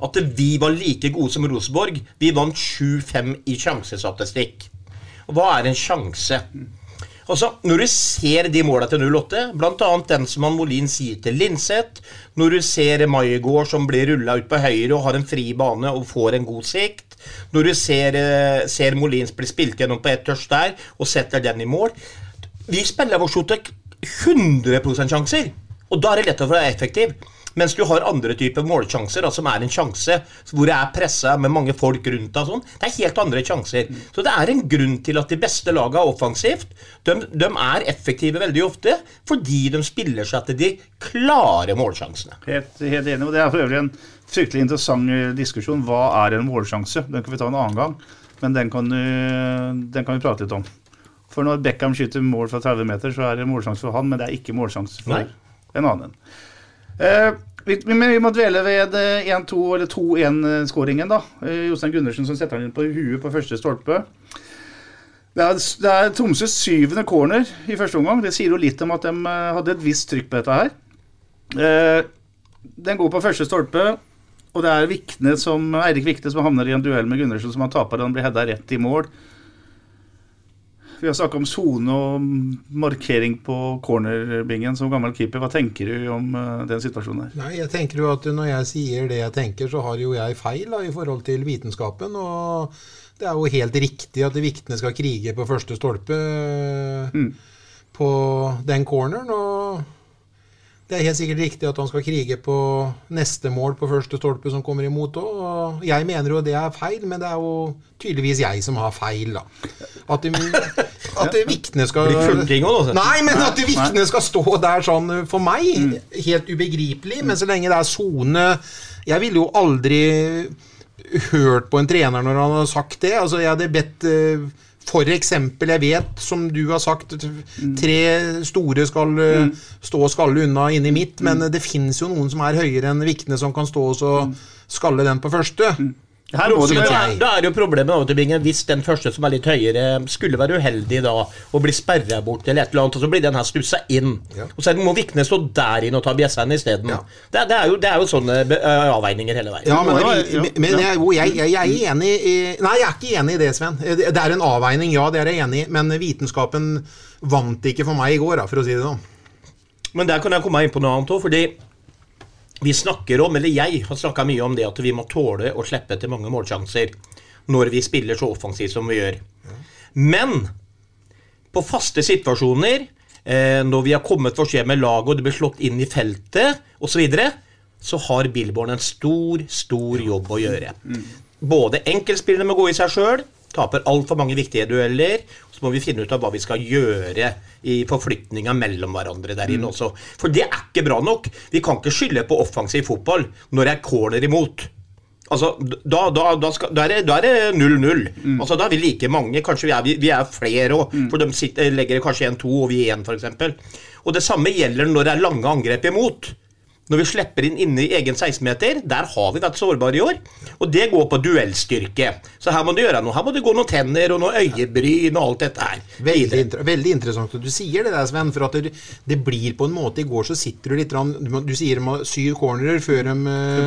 at vi var like gode som Rosenborg. Vi vant 7-5 i sjansestatistikk. Hva er en sjanse? Altså, Når du ser de måla til 08, bl.a. den som han Molin sier til Linseth, når du ser Maigård som blir rulla ut på høyre og har en fri bane og får en god sikt, når du ser, eh, ser Molins bli spilt gjennom på ett tørst der og setter den i mål Vi spiller vår Shotek 100% sjanser, og da er det lett å være effektiv. Mens du har andre typer målsjanser, altså, som er en sjanse hvor det er pressa med mange folk rundt deg. Sånn. Det er helt andre sjanser. Så det er en grunn til at de beste lagene offensivt de, de, er effektive veldig ofte fordi de spiller seg til de klare målsjansene. Helt, helt enig. og Det er for øvrig en fryktelig interessant eh, diskusjon. Hva er en målsjanse? Den kan vi ta en annen gang, men den kan, eh, den kan vi prate litt om. For når Beckham skyter mål fra 30 meter, så er det målsjanse for han, men det er ikke målsjanse for Nei en annen. Eh, men vi må dvele ved eh, 1-2 eller 2-1-skåringen, da. Eh, Jostein Gundersen som setter den inn på huet på første stolpe. Det er, det er Tromsøs syvende corner i første omgang. Det sier jo litt om at de eh, hadde et visst trykk på dette her. Eh, den går på første stolpe, og det er Vikne som, Eirik Vikne som havner i en duell med Gundersen, som han taper, han blir heada rett i mål. Vi har snakka om sone og markering på cornerbingen som gammel keeper. Hva tenker du om eh, den situasjonen her? Nei, jeg tenker jo at Når jeg sier det jeg tenker, så har jo jeg feil da, i forhold til vitenskapen. og Det er jo helt riktig at viktene skal krige på første stolpe Mm. på den corneren. og det er helt sikkert riktig at han skal krige på neste mål på første stolpe som kommer imot òg. Jeg mener jo det er feil, men det er jo tydeligvis jeg som har feil, da. At, de, at de Vikne skal. Nei, men at Vikne skal stå der sånn for meg, helt ubegripelig. Men så lenge det er sone Jeg ville jo aldri hørt på en trener når han har sagt det. Altså, jeg hadde bedt eh, eksempel, jeg vet, som du har sagt, tre store skal mm. stå og skalle unna inni mitt, men det fins jo noen som er høyere enn Vikne, som kan stå og skalle den på første. Her det da, da er jo problemet av og til, Bingen, hvis den første som er litt høyere, skulle være uheldig da og bli sperra bort eller et eller annet, og så blir den her stussa inn. Og så må Vikne stå der inne og ta bjesseren isteden. Ja. Det, er- det, er jo- det er jo sånne avveininger hele veien. Ja, men, må men, men jeg, jeg, jeg, jeg er enig i Nei, jeg er ikke enig i det, Sven. Det det er en avveining, ja, det er jeg enig i. Men vitenskapen vant ikke for meg i går, da, for å si det sånn. Men der kan jeg komme inn på noe annet òg, fordi vi snakker om, eller jeg har snakka mye om det at vi må tåle å slippe til mange målsjanser når vi spiller så offensivt som vi gjør. Men på faste situasjoner, eh, når vi har kommet for skje med laget og det blir slått inn i feltet osv., så, videre, så har Billborn en stor, stor jobb å gjøre. Både enkeltspillerne må gå i seg sjøl, taper altfor mange viktige dueller. Så må vi finne ut av hva vi skal gjøre i forflytninga mellom hverandre der inne også. For det er ikke bra nok. Vi kan ikke skylde på offensiv fotball når det er corner imot. Altså, da, da, da, skal, da, er det, da er det 0-0. Altså, da er vi like mange. Kanskje vi er, vi, vi er flere òg. For de sitter, legger kanskje en to, og vi igjen, f.eks. Og det samme gjelder når det er lange angrep imot. Når vi slipper inn inne i egen 16-meter, der har vi vært sårbare i år. Og det går på duellstyrke. Så her må du gjøre noe. Her må det gå noen tenner og noe øyebryn og alt dette her. Veldig, inter veldig interessant at du sier det der, Sven. For at det, det blir på en måte I går så sitter du litt rann, Du, du sier de har syv cornerer før de,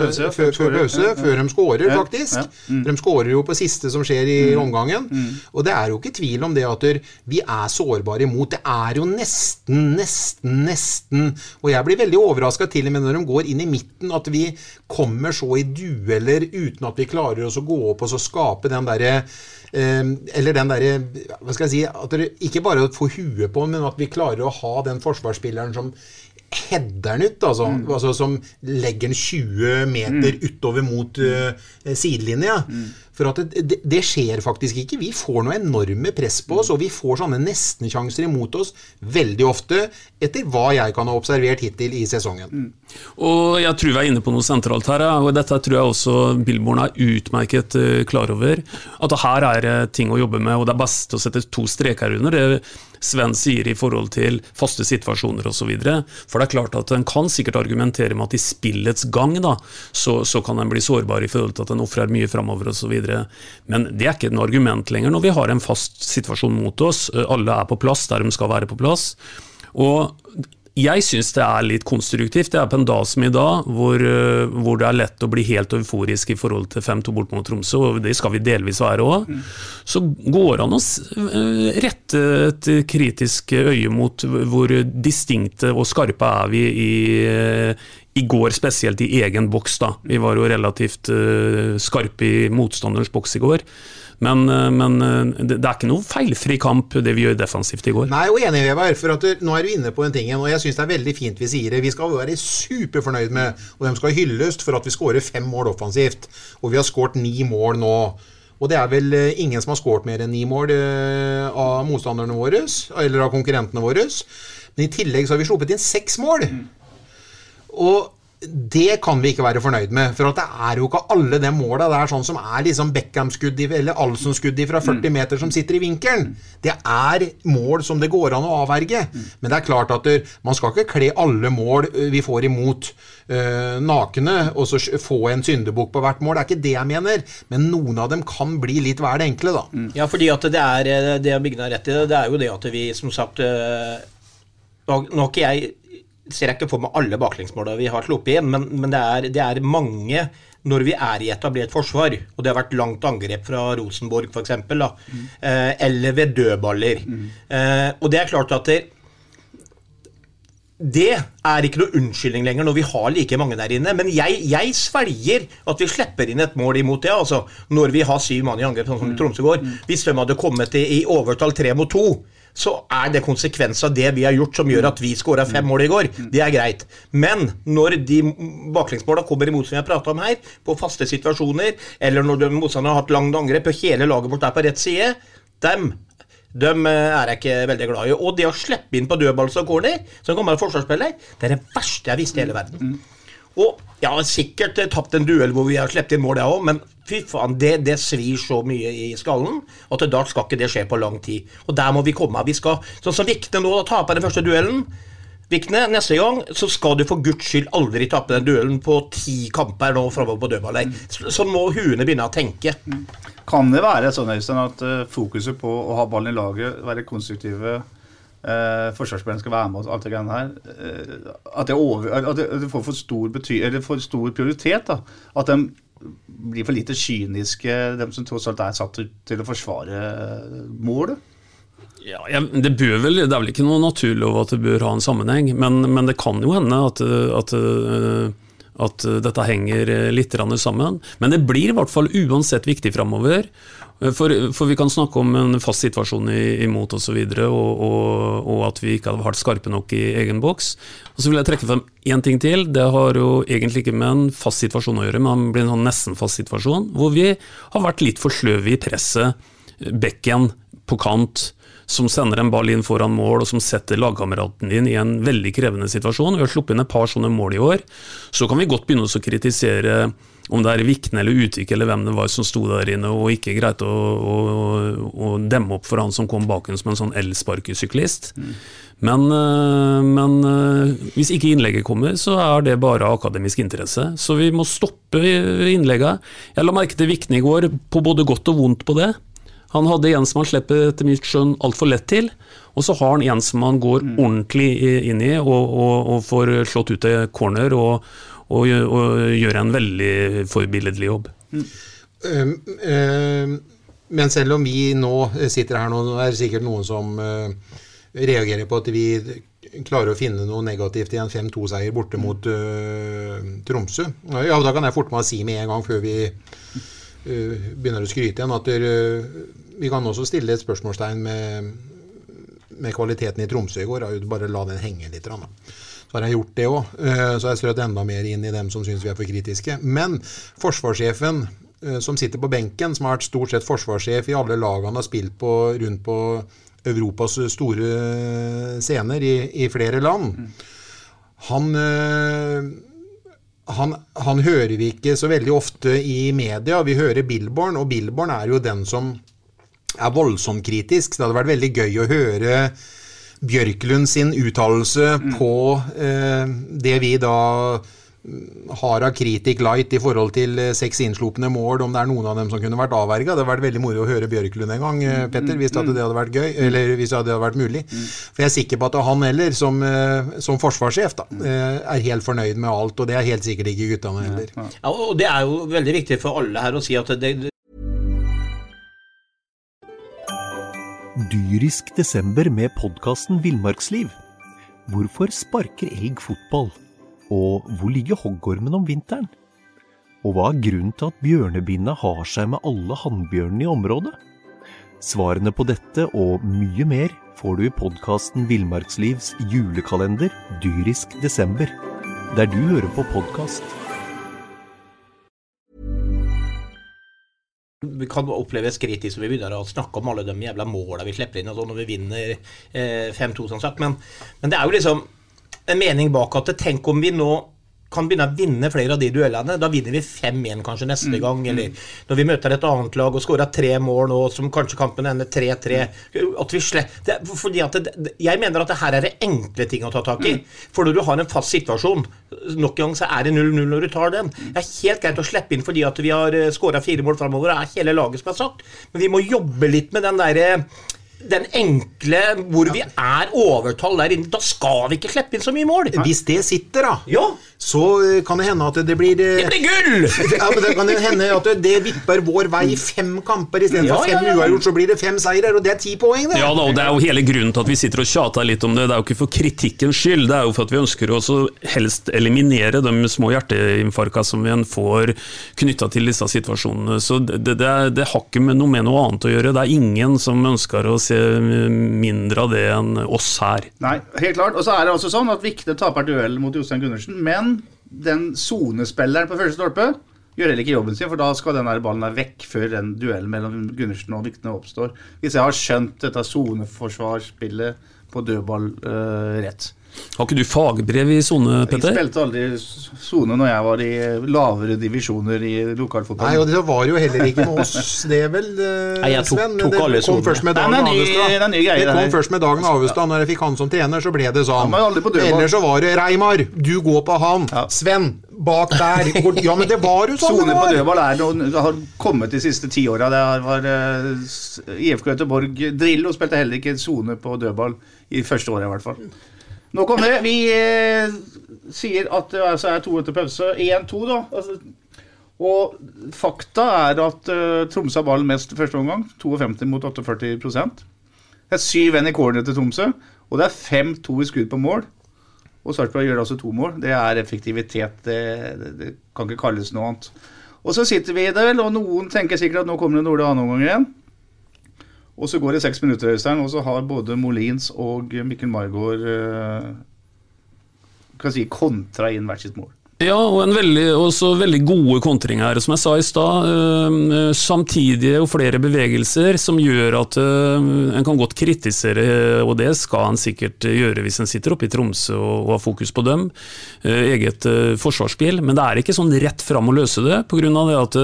pause, før, før pause. Ja, ja. før de scorer, Ja, faktisk. ja. Mm. De scorer jo på siste som skjer i omgangen. Og det er jo ikke tvil om det at der- vi er sårbare imot. Det er jo nesten, nesten, nesten Og jeg blir veldig overraska til og med når de går inn i midten, at vi kommer så i dueller uten at vi klarer oss å gå opp og så skape den derre eller den derre Hva skal jeg si at dere Ikke bare å få huet på, men at vi klarer å ha den forsvarsspilleren som header den ut, altså, altså som legger den 20 meter utover mot uh, sidelinja. For at det, det, skjer faktisk ikke. Vi får noe enorme press på oss, og vi får sånne nestensjanser imot oss veldig ofte, etter hva jeg kan ha observert hittil i sesongen. Og jeg tror vi er inne på noe sentralt her, og dette tror jeg også Billborn er utmerket eh, klar over. At her er det ting å jobbe med, og det er best å sette to streker under det Sven sier i forhold til faste situasjoner osv. For det er klart at en kan sikkert argumentere med at i spillets gang da, så, så kan en bli sårbar i forhold til at en ofrer mye framover osv. Men det er ikke et argument lenger når vi har en fast situasjon mot oss. Alle er på plass der de skal være på plass. Og jeg syns det er litt konstruktivt. Det er på en dag som i dag, hvor, øh, hvor det er lett å bli helt euforisk i forhold til 5-2 bort mot Tromsø, og det skal vi delvis være òg. Så går det an å øh, rette et kritisk øye mot hvor distinkte og skarpe er vi i, øh, i går, spesielt i egen boks. da. Vi var jo relativt skarpe i motstanderens boks i går. Men, øh, men øh, det er ikke noe feilfri kamp, det vi gjør defensivt i går. Nei, og enig, Vevar. For at du- nå er du inne på en ting, og jeg syns det er veldig fint vi sier det. Vi skal være superfornøyd med, og de skal hylles for at vi skårer fem mål offensivt. Og vi har skåret ni mål nå. Og det er vel eh, ingen som har skåret mer enn ni mål eh, av motstanderne våre, eller av konkurrentene våre. Men i tillegg så har vi sluppet inn seks mål. Og det kan vi ikke være fornøyd med. For at det er jo ikke alle de måla der sånn som er liksom Beckham-skudd eller Alson-skudd fra 40 meter som sitter i vinkelen. Det er mål som det går an å avverge. Men det er klart at man skal ikke kle alle mål vi får imot ø, nakne, og så få en syndebukk på hvert mål. Det er ikke det jeg mener. Men noen av dem kan bli litt vel enkle, da. Ja, fordi at det er eh, det Bygna rett i, det er jo det at vi som sagt eh, nå har ikke jeg ser jeg ikke for meg alle baklengsmåla vi har sluppet inn, men, men det, er, det er mange når vi er i etablert forsvar, og det har vært langt angrep fra Rosenborg f.eks., eh, eller ved dødballer. Eh, og det er klart at det, det er ikke noe unnskyldning lenger når vi har like mange der inne. Men jeg, jeg svelger at vi slipper inn et mål imot det. altså Når vi har syv mann i angrep, sånn som Tromsø går. Hvis de hadde kommet i, i overtall tre mot to, så er det konsekvens av det vi har gjort som gjør at vi skåra fem mål i går. Det er greit. Men når de baklengsmåla kommer imot, som jeg prata om her, på faste situasjoner, eller når de motstanderne har hatt langt angrep og hele laget vårt er på rett side, dem dem eh, er jeg ikke veldig glad i. Og det å slippe inn på dødballs og corner, som gammel forsvarsspiller, det er det verste jeg visste i hele verden. Og jeg har sikkert eh, tapt en duell hvor vi har sluppet inn mål, jeg òg, men fy faen, det, det svir så mye i skallen at da skal ikke det skje på lang tid. Og der må vi komme. Vi skal, sånn som Vikne nå, da taper den første duellen. Vikne, neste gang så skal du for guds skyld aldri tape den duellen på ti kamper nå framover på dødballet. Så, så må huene begynne å tenke. Kan det være sånn Øystein, at eh, fokuset på å ha ballen i laget, være konstruktive uh, Forsvarsspillerne skal være med og alt det greiene her eh, At det, over, at det, får for stor, for stor prioritet? da, At de blir for lite kyniske, de som tross alt er satt til, å forsvare eh, målet? Ja, jeg, det, vel, det er vel ikke noe naturlov at det bør ha en sammenheng, men, men det kan jo hende at, at, at dette henger litt sammen. Men det blir i hvert fall uansett viktig framover. For, for, vi kan snakke om en fast situasjon imot osv., og, og, og, og at vi ikke har vært skarpe nok i egen boks. Og Så vil jeg trekke frem én ting til. Det har jo egentlig ikke med en fast situasjon å gjøre, men det blir en sånn nesten fast situasjon, hvor vi har vært litt for sløve i presset. Bekken på kant, som sender en ball inn foran mål, og som setter lagkameraten din i en veldig krevende situasjon. Vi har sluppet inn et par sånne mål i år. Så kan vi godt begynne å kritisere om det er Vikne eller Utvik eller hvem det var som sto der inne og ikke greide å, å, å demme opp for han som kom bak en som en sånn elsparkesyklist. Men, øh, men øh, hvis ikke innlegget kommer, så er det bare akademisk interesse. Så vi må stoppe innlegget. Jeg la merke til Vikne i går, på både godt og vondt på det. Han hadde en som han slipper etter mitt skjønn altfor lett til, og så har han en som han går ordentlig inn i og, og, og får slått ut til corner og, og, gjør- og gjør en veldig forbilledlig jobb. Um, um, men selv om vi nå sitter her nå, det er det sikkert noen som uh, reagerer på at vi klarer å finne noe negativt i en 5-2-seier borte mot uh, Tromsø. Ja, da kan jeg forte meg å si med en gang før vi begynner å skryte igjen, at uh, vi kan også stille et spørsmålstegn med, med kvaliteten i Tromsø i går. Jeg Bare la den henge litt. da. Så har jeg gjort det òg. Så har jeg strødd enda mer inn i dem som syns vi er for kritiske. Men forsvarssjefen eh, som sitter på benken, som har vært stort sett forsvarssjef i alle lagene har spilt på, rundt på Europas store scener i, i flere land, han eh, han, han hører vi ikke så veldig ofte i media. Vi hører Billborn, og Billborn er jo den som er voldsomt kritisk. Det hadde vært veldig gøy å høre Bjørklund sin uttalelse på eh, det vi da mm, har av kritik light i forhold til eh, seks innslupne mål, om det er noen av dem som kunne vært avverga. Det hadde vært veldig moro å høre Bjørklund en gang, eh, Petter, hvis det hadde vært gøy, eller hvis det hadde vært mulig. For jeg er sikker på at han heller, som, eh, som forsvarssjef, da, eh, er helt fornøyd med alt, og det er helt sikkert ikke guttene heller. Ja, og Det er jo veldig viktig for alle her å si at det, Dyrisk desember med podkasten Villmarksliv. Hvorfor sparker elg fotball? Og hvor ligger hoggormen om vinteren? Og hva er grunnen til at bjørnebinna har seg med alle hannbjørnene i området? Svarene på dette og mye mer får du i podkasten Villmarkslivs julekalender Dyrisk desember, der du hører på podkast. vi kan oppleves kritisk når vi begynner å snakke om alle de jævla måla vi slipper inn og sånn når vi vinner eh, 5-2, som sagt. Men, men det er jo liksom en mening bak at tenk om vi nå kan begynne å vinne flere av de duellene. Da vinner vi 5-1 kanskje neste gang. Eller når vi møter et annet lag og skårer tre mål nå, som kanskje kampen ender 3-3. At vi sle- det, fordi at det, Jeg mener at det her er det enkle ting å ta tak i. For når du har en fast situasjon, nok en gang så er det 0-0 når du tar den. Det er helt greit å slippe inn fordi at vi har skåra fire mål framover. Det er hele laget som er satt. Men vi må jobbe litt med den derre den enkle hvor vi er overtall der inne. Da skal vi ikke slippe inn så mye mål. Hvis det sitter, da, Ja. så eh, kan det hende at det blir eh, Det blir gull! Ja, men Det kan jo hende at det- det vipper vår vei i fem kamper istedenfor Ja, for fem ja. uavgjort. Så blir det fem seirer, og det er ti poeng, det. Ja da, og Det er jo hele grunnen til at vi sitter og tjater litt om det. Det er jo ikke for kritikkens skyld, det er jo for at vi ønsker oss å helst eliminere de små hjerteinfarkta som vi en får knytta til disse situasjonene. Så det, det, er- det har ikke med noe med noe annet å gjøre. Det er ingen som ønsker å se mindre av det enn oss her. Nei, helt klart. Og så er det også sånn at Vikne taper duell mot Jostein Gundersen, men den sonespilleren på første stolpe gjør heller ikke jobben sin, for da skal den ballen der vekk før den duellen mellom Gundersen og Vikne oppstår. Hvis jeg har skjønt dette soneforsvarsspillet på dødball eh, rett. Har ikke du fagbrev i sone, Jeg Petter? spilte aldri sone når jeg var i lavere divisjoner i lokalfotball. Nei, og det var jo heller ikke med oss, det vel, eh, Nei, jeg tok- Sven. tok det alle kom først med Dagen Nei, ny- Avestad. det er ny greie, Det det kom først med Dagen Avestad. Når jeg fikk han som trener, så ble det sånn. Ellers så var det Reimar, du går på han. Sven, bak der. Ja, men det var jo sånn Sone på dødball er noe, det har kommet de siste ti åra. Det var uh, IFK Göteborg Drillo spilte heller ikke sone på dødball i første året, i hvert fall. Nok om det. Vi eh, sier at det altså er to etter pause. 1-2, da. Altså, og fakta er at uh, Tromsø har ballen mest første omgang. 52 mot 48 Det er syv venn i corner til Tromsø, og det er 5-2 i skudd på mål. Og Sarpsborg gjør altså to mål. Det er effektivitet. Det, det, det kan ikke kalles noe annet. Og så sitter vi der, og noen tenker sikkert at nå kommer det en dårlig annenomgang igjen. Og så går det seks minutter, Øystein, og så har både Molins og Mikkel Margaard eh, kan si, kontra inn hvert sitt mål. Ja, og en veldig, også veldig gode kontringer, som jeg sa i stad. øh, Samtidige og flere bevegelser som gjør at øh, en kan godt kritisere, og det skal en sikkert gjøre hvis en sitter oppe i Tromsø og, har fokus på dem, eget forsvarsspill. Men det er ikke sånn rett fram å løse det, pga. det at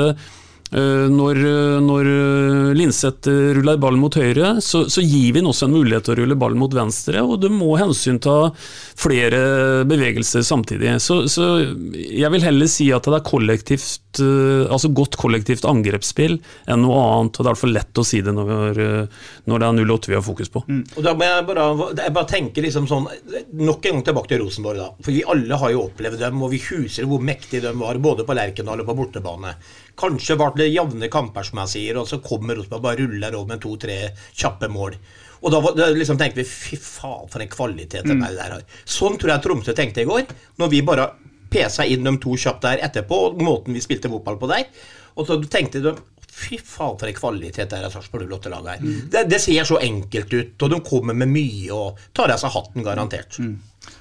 når, når øh, Linseth ruller ballen mot høyre, så, så gir vi ham også en mulighet til å rulle ballen mot venstre, og du må hensynta flere bevegelser samtidig. Så, så jeg vil heller si at det er kollektivt, altså godt kollektivt angrepsspill enn noe annet, og det er for lett å si det når, når det er 08 vi har fokus på. Og da må jeg bare, jeg bare tenke liksom sånn Nok en gang tilbake til Rosenborg, da. For vi alle har jo opplevd dem, og vi huser hvor mektige de var, både på Lerkendal og på bortebane. Kanskje ble det jevne kamper, som jeg sier, og så kommer Rosenborg bare ruller over med to-tre kjappe mål. Og da, var- da liksom tenkte vi fy faen, for en kvalitet den der har. Sånn tror jeg Tromsø tenkte i går, når vi bare pesa inn de to kjapt der etterpå, og måten vi spilte fotball på der. Og så tenkte de Fy faen, for en kvalitet det er av Sarpsborg 08-laget her. Det, det ser så enkelt ut, og de kommer med mye og tar av seg hatten, garantert.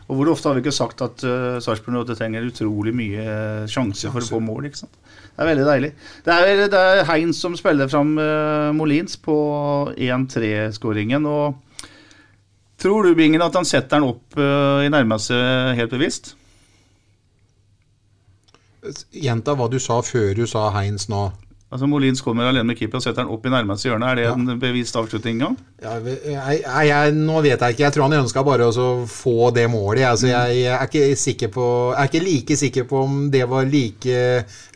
Og hvor ofte har vi ikke sagt at uh, Sarpsborg 08 trenger utrolig mye sjanse for å få mål? ikke sant? Det er veldig deilig. Det er, det er Heinz som spiller fram uh, Molins på 1-3-skåringen. og Tror du, Bingen, at han setter den opp uh, i nærmeste helt bevisst? Gjenta hva du sa før du sa Heinz nå. Altså Molins kommer alene med keeper og setter den opp i nærmeste hjørne. Er det en bevist avslutning? Ja? Ja, jeg, jeg, nå vet jeg ikke. Jeg tror han ønska bare å få det målet. Altså, jeg, jeg, er ikke sikker på, jeg er ikke like sikker på om det var like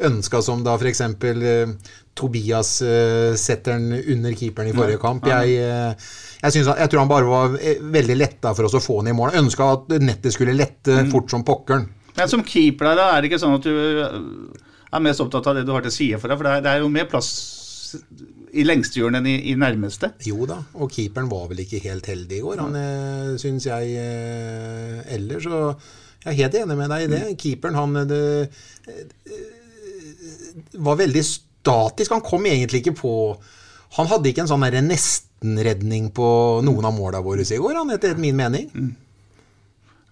ønska som da f.eks. Uh, Tobias uh, setter den under keeperen i forrige kamp. Jeg, uh, jeg, synes, jeg tror han bare var eh, veldig letta for oss å få den i mål. Ønska at nettet skulle lette Mm. fort som pokkeren. Men som keeper der, er det ikke sånn at du er mest opptatt av det du har til side for deg? For det er, jo mer plass i lengstehjørnet enn i, i nærmeste. Jo da, og keeperen var vel ikke helt heldig i går, han eh, syns jeg eh, ellers. Og jeg er helt enig med deg i det. Keeperen, han eh, det, eh, var veldig statisk. Han kom egentlig ikke på Han hadde ikke en sånn nestenredning på noen av måla våre i går, han, etter min mening.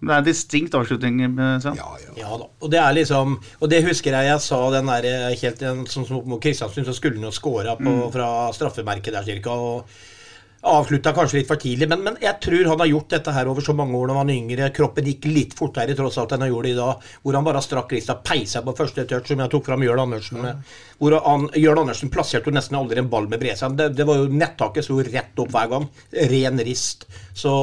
Det er en distinkt avslutning. eh, Ja, Ja da. Og det er liksom Og det husker jeg jeg sa den der eh, helt sånn som mot Kristiansund, så skulle han jo skåra Mm. fra straffemerket der cirka. Og Avslutta kanskje litt for tidlig, men, men, jeg tror han har gjort dette her over så mange år da han var yngre. Kroppen gikk litt fortere tross alt enn han gjorde i dag. Hvor han bare strakk lista, peisa på første touch, som jeg tok fram Jørn Andersen med. Hvor han, Jørn Andersen plasserte jo nesten aldri en ball med bredsand. Det, det var jo nettaket sto rett opp hver gang. Ren rist. Så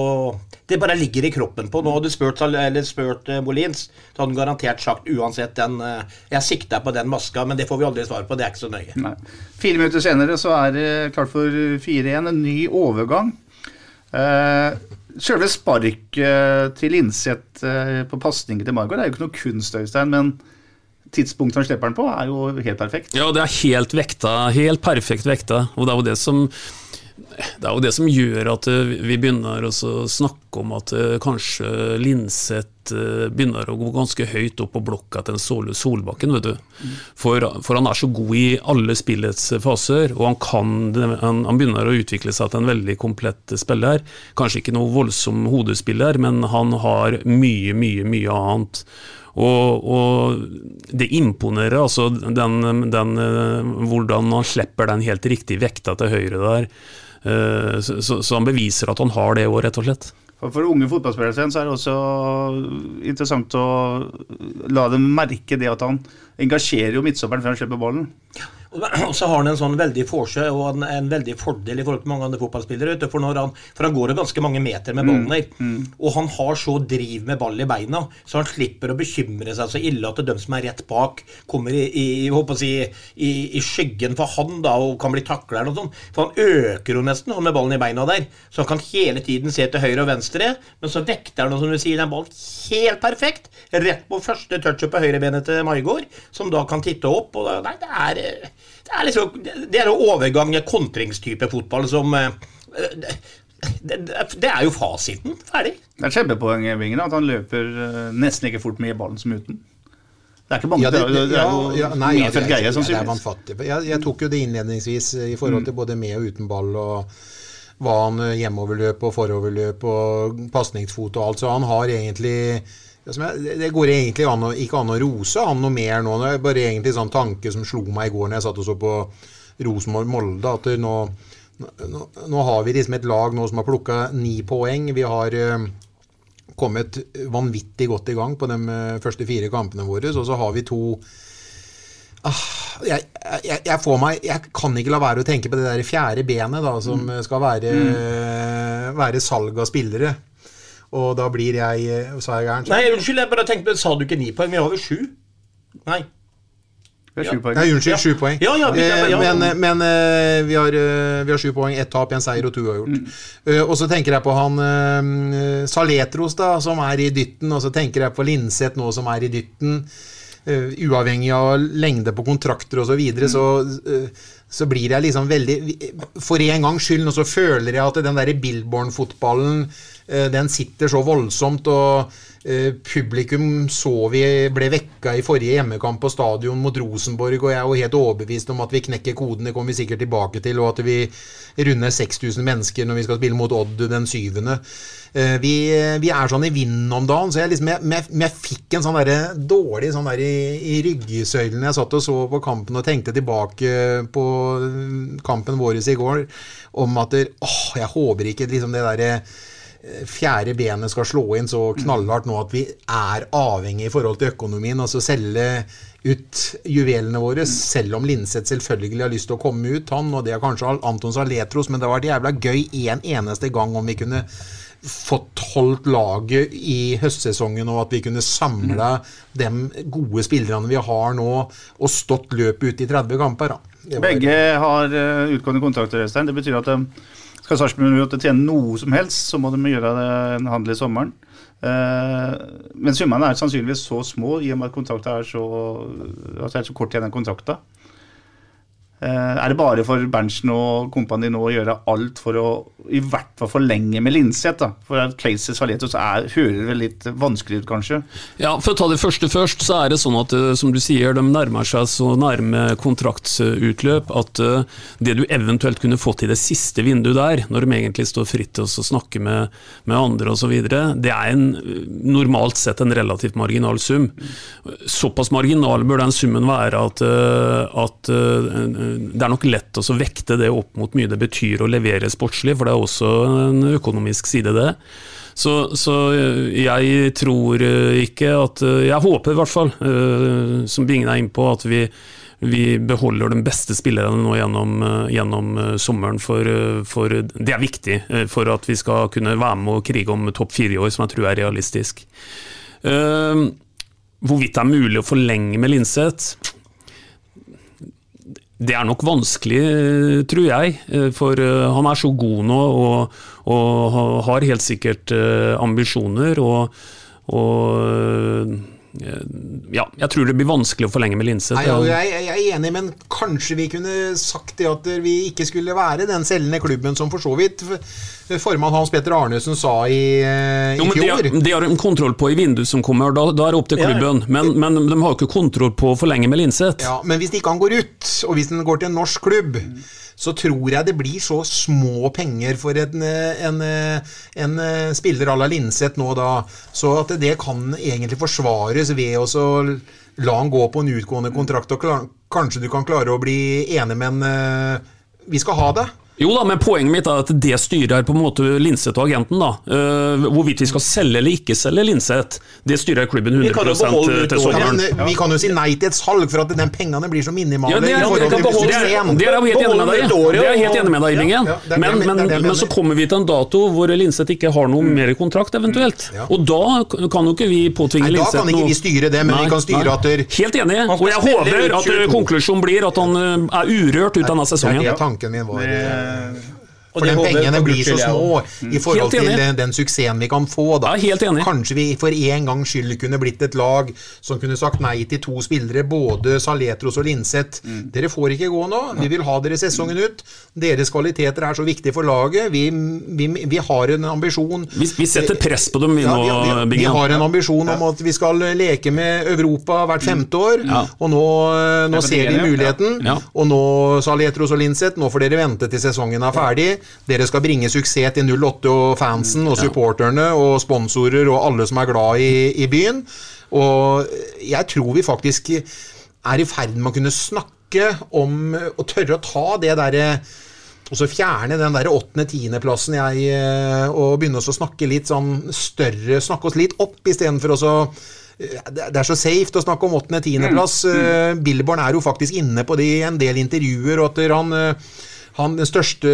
det bare ligger i kroppen på. Nå hadde du spurt, spurt uh, Molins, så hadde han garantert sagt uansett den uh, Jeg sikter på den maska, men det får vi aldri svar på. Det er ikke så nøye. Nei. Fire minutter senere så er det klart for 4-1. En ny overgang. Uh, Selve sparket til Linseth uh, på pasningen til Margot er jo ikke noe kunst, Øystein, men tidspunktet han slipper den på, er jo helt perfekt. Ja, det er helt vekta. Helt perfekt vekta. Og det er jo det som det er jo det som gjør at eh, vi begynner å snakke om at kanskje Linseth begynner å gå ganske høyt opp på blokka til Sol Solbakken. vet du. For, for, han er så god i alle spillets faser, og han, kan, han, han, begynner å utvikle seg til en veldig komplett spiller. Kanskje ikke noe voldsom hodespiller, men han har mye, mye, mye annet. Og, og, det imponerer, altså den, den, hvordan han slipper den helt riktige vekta til høyre der. Eh, så, så, han beviser at han har det òg, rett og slett. For unge fotballspillere så er det også interessant å la dem merke det at han engasjerer jo midtsopperen før han slipper ballen. Og så har han en sånn veldig forsø og en, en, veldig fordel i forhold til mange andre fotballspillere. For, han, for, han, går jo ganske mange meter med ballen der. Mm, mm. Og han har så driv med ball i beina, så han slipper å bekymre seg så ille at de som er rett bak, kommer i, i, si, i, i skyggen for han da, og kan bli takla eller noe sånt. For han øker jo nesten han med ballen i beina der. Så han kan hele tiden se til høyre og venstre, men så vekter han, som du sier, den ballen helt perfekt. Rett på første touchet på høyrebenet til Maigård, som da kan titte opp. og Nei, det er det er liksom Det er overgang kontringstype fotball som eh, det, det, er jo fasiten. Ferdig. Det er et kjempepoeng Vingen, at han løper eh, nesten like fort med ballen som uten. Det er ikke mange ja, det, det, det, er jo ja, nei, ja, det, greie, sannsynligvis. Jeg, jeg, tok jo det innledningsvis i forhold til mm. både med og uten ball. og var han hjemoverløp og foroverløp og pasningsfot og alt. Så han har egentlig det går egentlig an å, ikke an å rose han noe mer nå. Det er bare egentlig sånn tanke som slo meg i går når jeg satt og så på Rosenborg-Molde. At nå, nå, nå, har vi liksom et lag nå som har plukka ni poeng. Vi har uh, kommet vanvittig godt i gang på de uh, første fire kampene våre. Og så har vi to ah, jeg, jeg, jeg, får meg, jeg kan ikke la være å tenke på det der fjerde benet da, som mm. skal være, mm. være salg av spillere. Og da blir jeg eh, Sa jeg gæren? Nei, unnskyld, jeg bare tenkte Sa du ikke ni poeng? Vi har jo sju. Nei. Vi har sju poeng. Nei, unnskyld, sju poeng. Ja, ja, ja, ja, men, eh, men uh, vi, har, vi har sju poeng. Ett tap, en seier og to uavgjort. Mm. Og så tenker jeg på han Saletros, da, som er i dytten. Og så tenker jeg på Linseth nå, som er i dytten. uavhengig av lengde på kontrakter osv. Så, videre, mm. så så blir jeg liksom veldig For en gangs skyld nå så føler jeg at den derre Billborn-fotballen Eh, den sitter så voldsomt. og eh, Publikum så vi ble vekka i forrige hjemmekamp på stadion mot Rosenborg, og jeg er jo helt overbevist om at vi knekker koden, det kommer vi sikkert tilbake til, og at vi runder 6000 mennesker når vi skal spille mot Odd den syvende. Eh, vi, vi er sånn i vinden om dagen, så jeg, liksom, jeg, jeg, jeg fikk en sånn der, dårlig sånn der i, i ryggsøylen jeg satt og så på kampen og tenkte tilbake på kampen vår i går, om at åh, jeg håper ikke liksom det derre fjerde benet skal slå inn så knallhardt nå at vi er avhengig i forhold til økonomien. Altså selge ut juvelene våre, selv om Linseth selvfølgelig har lyst til å komme ut, han, og det er kanskje Anton Saletros, men det hadde vært jævla gøy en eneste gang om vi kunne fått holdt laget i høstsesongen, og at vi kunne samla de gode spillerne vi har nå, og stått løpet ut i 30 kamper. Begge har eh, utgående kontrakter, Øystein. Det betyr at de skal Sarpsborg tjene noe som helst, så må de gjøre en handel i sommeren. Uh, men summene er sannsynligvis så små i og med at kontrakten er så, altså er så kort igjen den kontrakten. Uh, er det bare for Berntsen og kompani nå å gjøre alt for å i hvert fall forlenge med Linseth? da? For Claces Valetos er, hører vel litt vanskelig ut, kanskje? Ja, For å ta det første først, så er det sånn at eh, som du sier, de nærmer seg så nærme kontraktsutløp at uh, det du eventuelt kunne fått i det siste vinduet der, når de egentlig står fritt til å snakke med, med andre osv., det er en, normalt sett en relativt marginal sum. Såpass marginal bør den summen være at, at det er nok lett å vekte det opp mot mye det betyr å levere sportslig, for det er også en økonomisk side, det. Så, så jeg tror eh, ikke at eh, Jeg håper i hvert fall, eh, som Bingen er inne på, at vi, vi beholder de beste spillerne nå gjennom, eh, gjennom eh, sommeren. For, eh, for det er viktig eh, for at vi skal kunne være med og krige om topp fire i år, som jeg tror er realistisk. Eh, hvorvidt det er mulig å forlenge med Linseth det er nok vanskelig, eh, tror jeg. eh, For eh, han er så god nå og, og har helt sikkert ambisjoner. Og, og ja, jeg tror det blir vanskelig å forlenge med linse. Nei, jeg, jeg er enig, men kanskje vi kunne sagt det at vi ikke skulle være den selgende klubben som for så vidt formann Hans Petter Arnesen sa i, i Jo, fjor. det har de kontroll på i vinduet som kommer, da, da er det opp til klubben. Men, men de har jo ikke kontroll på å forlenge med Linseth. Ja, men hvis ikke han går ut, og hvis han går til en norsk klubb, så tror jeg det blir så små penger for en, eh, en, eh, en eh, spiller à la Linseth nå da, så at det kan egentlig forsvares ved å la han gå på en utgående kontrakt, og klar, kanskje du kan klare å bli enig med en eh, Vi skal ha det. Jo da, men poenget mitt er at det styrer på en måte Linseth og agenten. da. Uh, hvorvidt vi skal selge eller ikke selge Linseth, det styrer klubben 100 kan til sommeren. eh, Vi kan jo si nei til et salg, for at de pengene blir så minimale. Ja, det er, i det, til det, er, det er jeg helt enig med deg i. Det er helt enig med deg Bingen. Men, men- men, så kommer vi til en dato hvor Linseth ikke har noe mer kontrakt, eventuelt. Og da kan jo ikke vi påtvinge Nei, da kan ikke vi styre det, men vi kan styre at der- Helt enig. Og jeg håper at eh, 22. konklusjonen blir at han eh, er urørt ut denne sesongen. Det er tanken min var. Eh, Og For det den pengene blir så små i forhold til den, den suksessen vi kan få. Da. Kanskje vi for en gangs skyld kunne blitt et lag som kunne sagt nei til to spillere, både Saletros og Linseth. Dere får ikke gå nå. Vi vil ha dere sesongen ut. Deres kvaliteter er så viktige for laget. Vi, vi, vi har en ambisjon Vi, vi setter press på dem, vi ja, nå, vi, vi, vi har en ambisjon om at vi skal leke med Europa hvert femte år. Ja. Og nå, nå ser vi ja. muligheten. Ja. Og nå, Saletros og Linseth, nå får dere vente til sesongen er ferdig. Dere skal bringe suksess til 08 og fansen og supporterne og sponsorer og alle som er glad i, i byen. Og jeg tror vi faktisk er i ferd med å kunne snakke om å tørre å ta det derre og så fjerne den der åttende-tiendeplassen jeg eh, og begynne å snakke litt sånn større Snakke oss litt opp istedenfor å så eh, det det er så safe å snakke om åttende-tiendeplass. Mm. Billborn er jo faktisk inne på det i en del intervjuer, og at han eh, han, den største,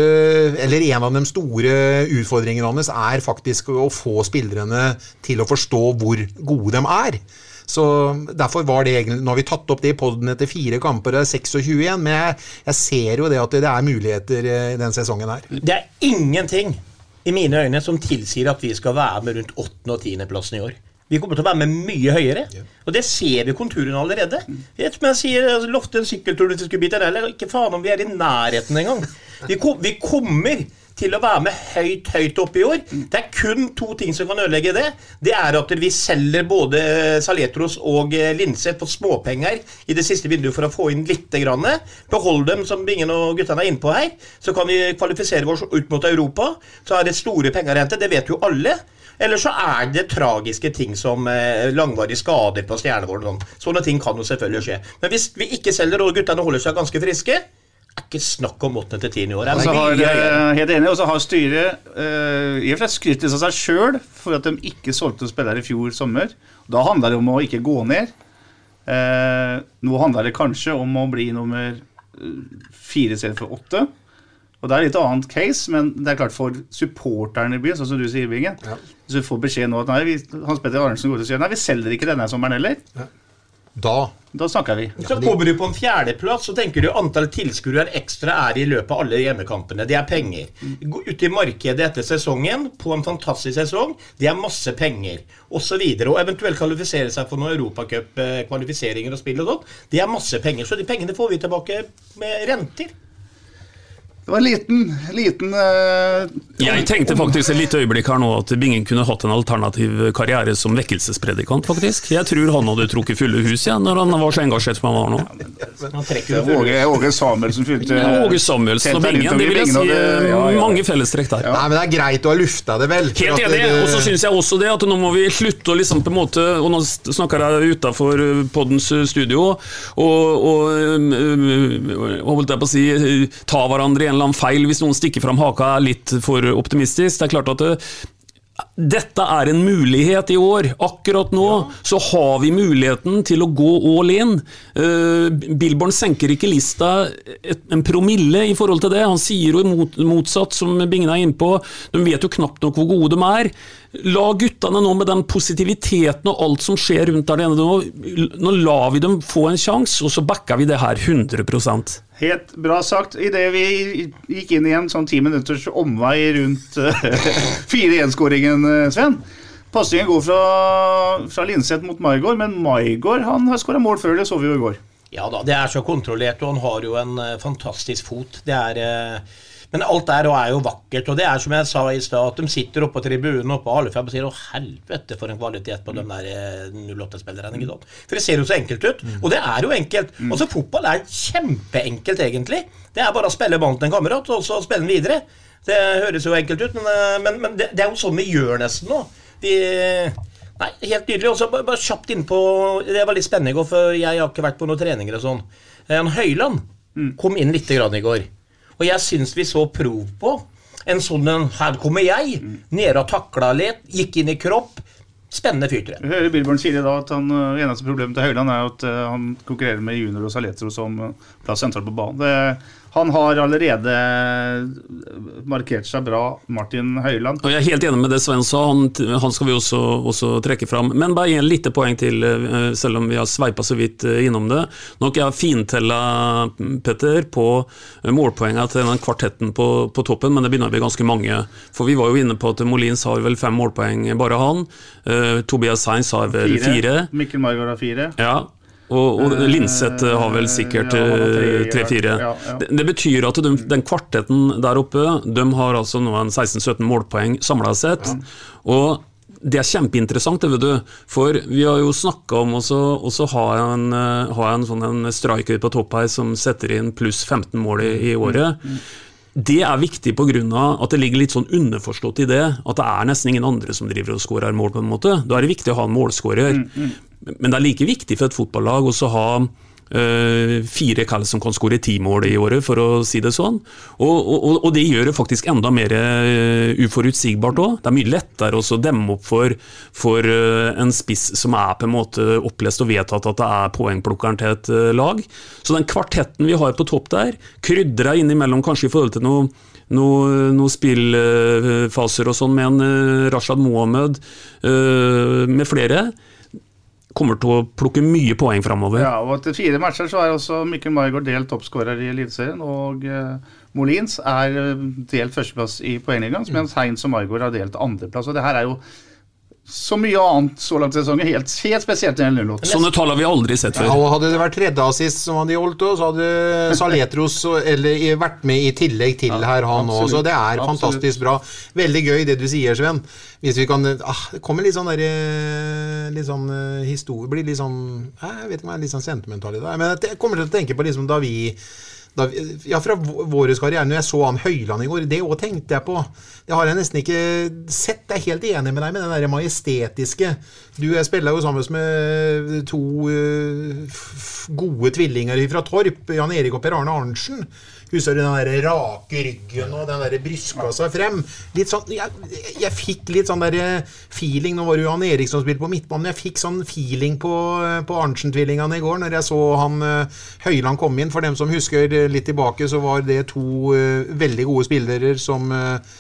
eller En av de store utfordringene hans er faktisk å få spillerne til å forstå hvor gode de er. Så Derfor var det egentlig, Nå har vi tatt opp det i poden etter fire kamper, det er 26 igjen, men jeg, jeg ser jo det at det er muligheter eh, i den sesongen her. Det er ingenting i mine øyne som tilsier at vi skal være med rundt 8. og 10. plassen i år. Vi kommer til å være med mye høyere, og det ser vi konturene allerede. Jeg, som jeg sier, altså, lovte en sykkeltur til eller ikke faen om vi er i nærheten engang. Vi, kom, vi kommer til å være med høyt, høyt oppe i år. Det er kun to ting som kan ødelegge det. Det er at vi selger både Saletros og eh, Linseth for småpenger i det siste vinduet for å få inn litt. Grann. Behold dem, som Bingen og guttene er inne på her. Så kan vi kvalifisere oss ut mot Europa. Så er det store penger å hente. Det vet jo alle. Eller så er det tragiske ting som eh, langvarige skader på stjernevåren. Sånn. Sånne ting kan jo selvfølgelig skje. Men hvis vi ikke selger og guttene holder seg ganske friske, er ikke snakk om 8. til tiende i år. Jeg er har, eh, helt enig, og så har styret uh, i og for seg skrytt av seg sjøl for at de ikke solgte spillere i fjor sommer. Da handler det om å ikke gå ned. Eh, nå handler det kanskje om å bli nummer fire istedenfor åtte. Og Det er litt annet case, men det er klart for supporterne i byen, sånn som du sier, Bingen. Hvis du får beskjed nå at nei, vi, Hans Petter Arnesen går ut og sier nei, vi selger ikke denne sommeren heller. Da Da snakker vi. Så kommer du på en fjerdeplass, så tenker du antall tilskuere ekstra er i løpet av alle hjemmekampene. Det er penger. Gå ut i markedet etter sesongen, på en fantastisk sesong, det er masse penger. Og så videre. Og eventuelt kvalifisere seg for noen Europacup-kvalifiseringer og spill og sånt. Det er masse penger. Så de pengene får vi tilbake med renter. Det var en liten, liten uh, Jeg tenkte faktisk et lite øyeblikk her nå at Bingen kunne hatt en alternativ karriere som vekkelsespredikant, faktisk. Jeg tror han hadde trukket fulle hus igjen når han var så engasjert som han var nå. Ja, det var Åge, Åge Samuelsen fylte Ja, Åge Samuelsen og Bingen, det vil jeg si eh, ja, ja. mange fellestrekk der. Nei, men det er greit å ha lufta det, vel. Helt enig, det- og så syns jeg også det at nå må vi slutte å liksom på en måte Og nå snakker jeg utafor poddens studio, og, og og holdt jeg på å si ta hverandre i en eller annen feil hvis noen stikker fram haka er litt for optimistisk. Det er klart at det, dette er en mulighet i år. Akkurat nå så har vi muligheten til å gå all in. Uh, Billborn senker ikke lista et, en promille i forhold til det. Han sier jo mot, motsatt, som Bingen er inne på. De vet jo knapt nok hvor gode de er. La guttene nå med den positiviteten og alt som skjer rundt der nede nå, nå lar vi dem få en sjanse, og så backer vi det her 100% Helt bra sagt. Idet vi gikk inn i en sånn ti minutters omvei rundt eh, 4-1-skåringen, eh, Sven. Pasningen går fra, fra Linseth mot Maigård, men Maigård han har skåra mål før, det så vi jo i går. Ja da, det er så kontrollert, og han har jo en eh, fantastisk fot. Det er eh, Men alt der òg er jo vakkert, og det er som jeg sa i stad, at de sitter oppe på tribunen oppe på Alfheim og sier 'Å, helvete, for en kvalitet på de der eh, 08-spillerne'. ikke? For det ser jo så enkelt ut. Og det er jo enkelt. Altså, fotball er kjempeenkelt, egentlig. Det er bare å spille ballen til en kamerat, og så spille den videre. Det høres jo enkelt ut, men, eh, men, men det, det er jo sånn vi gjør nesten nå. Vi Nei, helt nydelig. Og så bare, bare kjapt innpå Det var litt spennende i går, for jeg har ikke vært på noen treninger og sånn. Eh, Høyland kom inn litt grann i går. Og jeg syns vi så prov på en sånn en Her kommer jeg. Nede og takla litt. Gikk inn i kropp. Spennende fyr, tror jeg. Jeg hører Billborn sier da at han, eh, eneste problemet til Høyland er at eh, han konkurrerer med Junior og Saletro som eh, plass sentralt på banen. Det, han har allerede markert seg bra, Martin Høyland. Og Jeg er helt enig med det Sven sa, han, han skal vi også, også trekke fram. Men bare en lite poeng til, eh, selv om vi har sveipa så vidt eh, innom det. Nok jeg har fintella Petter på eh, målpoengene til den kvartetten på, på toppen, men det begynner å bli ganske mange. For vi var jo inne på at Molins har vel fem målpoeng, bare han. Uh, Tobias Sainz har vel fire. Mikkel Margaard har fire. Ja, og, og Linseth har vel sikkert ja, han har tre, eh, tre-fire. ja, ja. Det, det betyr at de, den kvartetten der oppe De har altså nå en 16-17 målpoeng samla sett. Og det er kjempeinteressant, det vet du. For vi har jo snakka om også, også ha en, eh, ha en sånn en striker på topp her som setter inn pluss 15 mål i, i året. Det er viktig pga. at det ligger litt sånn underforstått i det. At det er nesten ingen andre som driver og skårer mål. på en måte. Da er det viktig å ha en målskårer. Men det er like viktig for et fotballag å ha fire kall som kan skåre ti mål i året, for å si det sånn. Og, og, og det gjør det faktisk enda mer eh, uforutsigbart òg. Det er mye lettere å demme opp for, for eh, en spiss som er på en måte opplest og vedtatt at det er poengplukkeren til et eh, lag. Så den kvartetten vi har på topp der, krydra innimellom kanskje i forhold til noe noen noe spillfaser og sånn med en eh, Rashad Mohammed eh, med flere, kommer til å plukke mye poeng framover. Ja, og etter fire matcher så er også Mikkel Maigard delt toppskårer i Eliteserien. Og uh, Molins er eh, delt førsteplass i poengligaen, mens Heinz og Maigard har delt andreplass. Og det her er jo så mye annet så langt i sesongen. Helt, helt spesielt i 08. Sånne tall har vi aldri sett Ja, før. og Hadde det vært tredje assist som hadde holdt, så hadde Saletros eller, vært med i tillegg til her, han òg. Så det er absolutt. fantastisk bra. Veldig gøy det du sier, Sven. Hvis vi kan ah, Det kommer litt sånn derre Litt sånn eh, historie Blir litt sånn eh, Jeg vet ikke om jeg er litt sånn sentimental i dag. Men jeg kommer til å tenke på liksom da vi da, ja, fra vå- våres karriere, når jeg så han Høyland i går, det òg tenkte jeg på. Det har jeg nesten ikke sett. Jeg er helt enig med deg med den der majestetiske. Du, jeg spiller jo sammen med to uh, gode tvillinger fra Torp, Jan Erik og Per Arne Arntzen. Husker du den der rake ryggen og den der brystkassa frem? Litt sånn, jeg, jeg fikk litt sånn der feeling Nå var det jo han Eriksson som spilte på midtbanen, jeg fikk sånn feeling på, på Arntzen-tvillingene i går når jeg så han eh, Høyland komme inn. For dem som husker eh, litt tilbake, så var det to eh, veldig gode spillere som eh,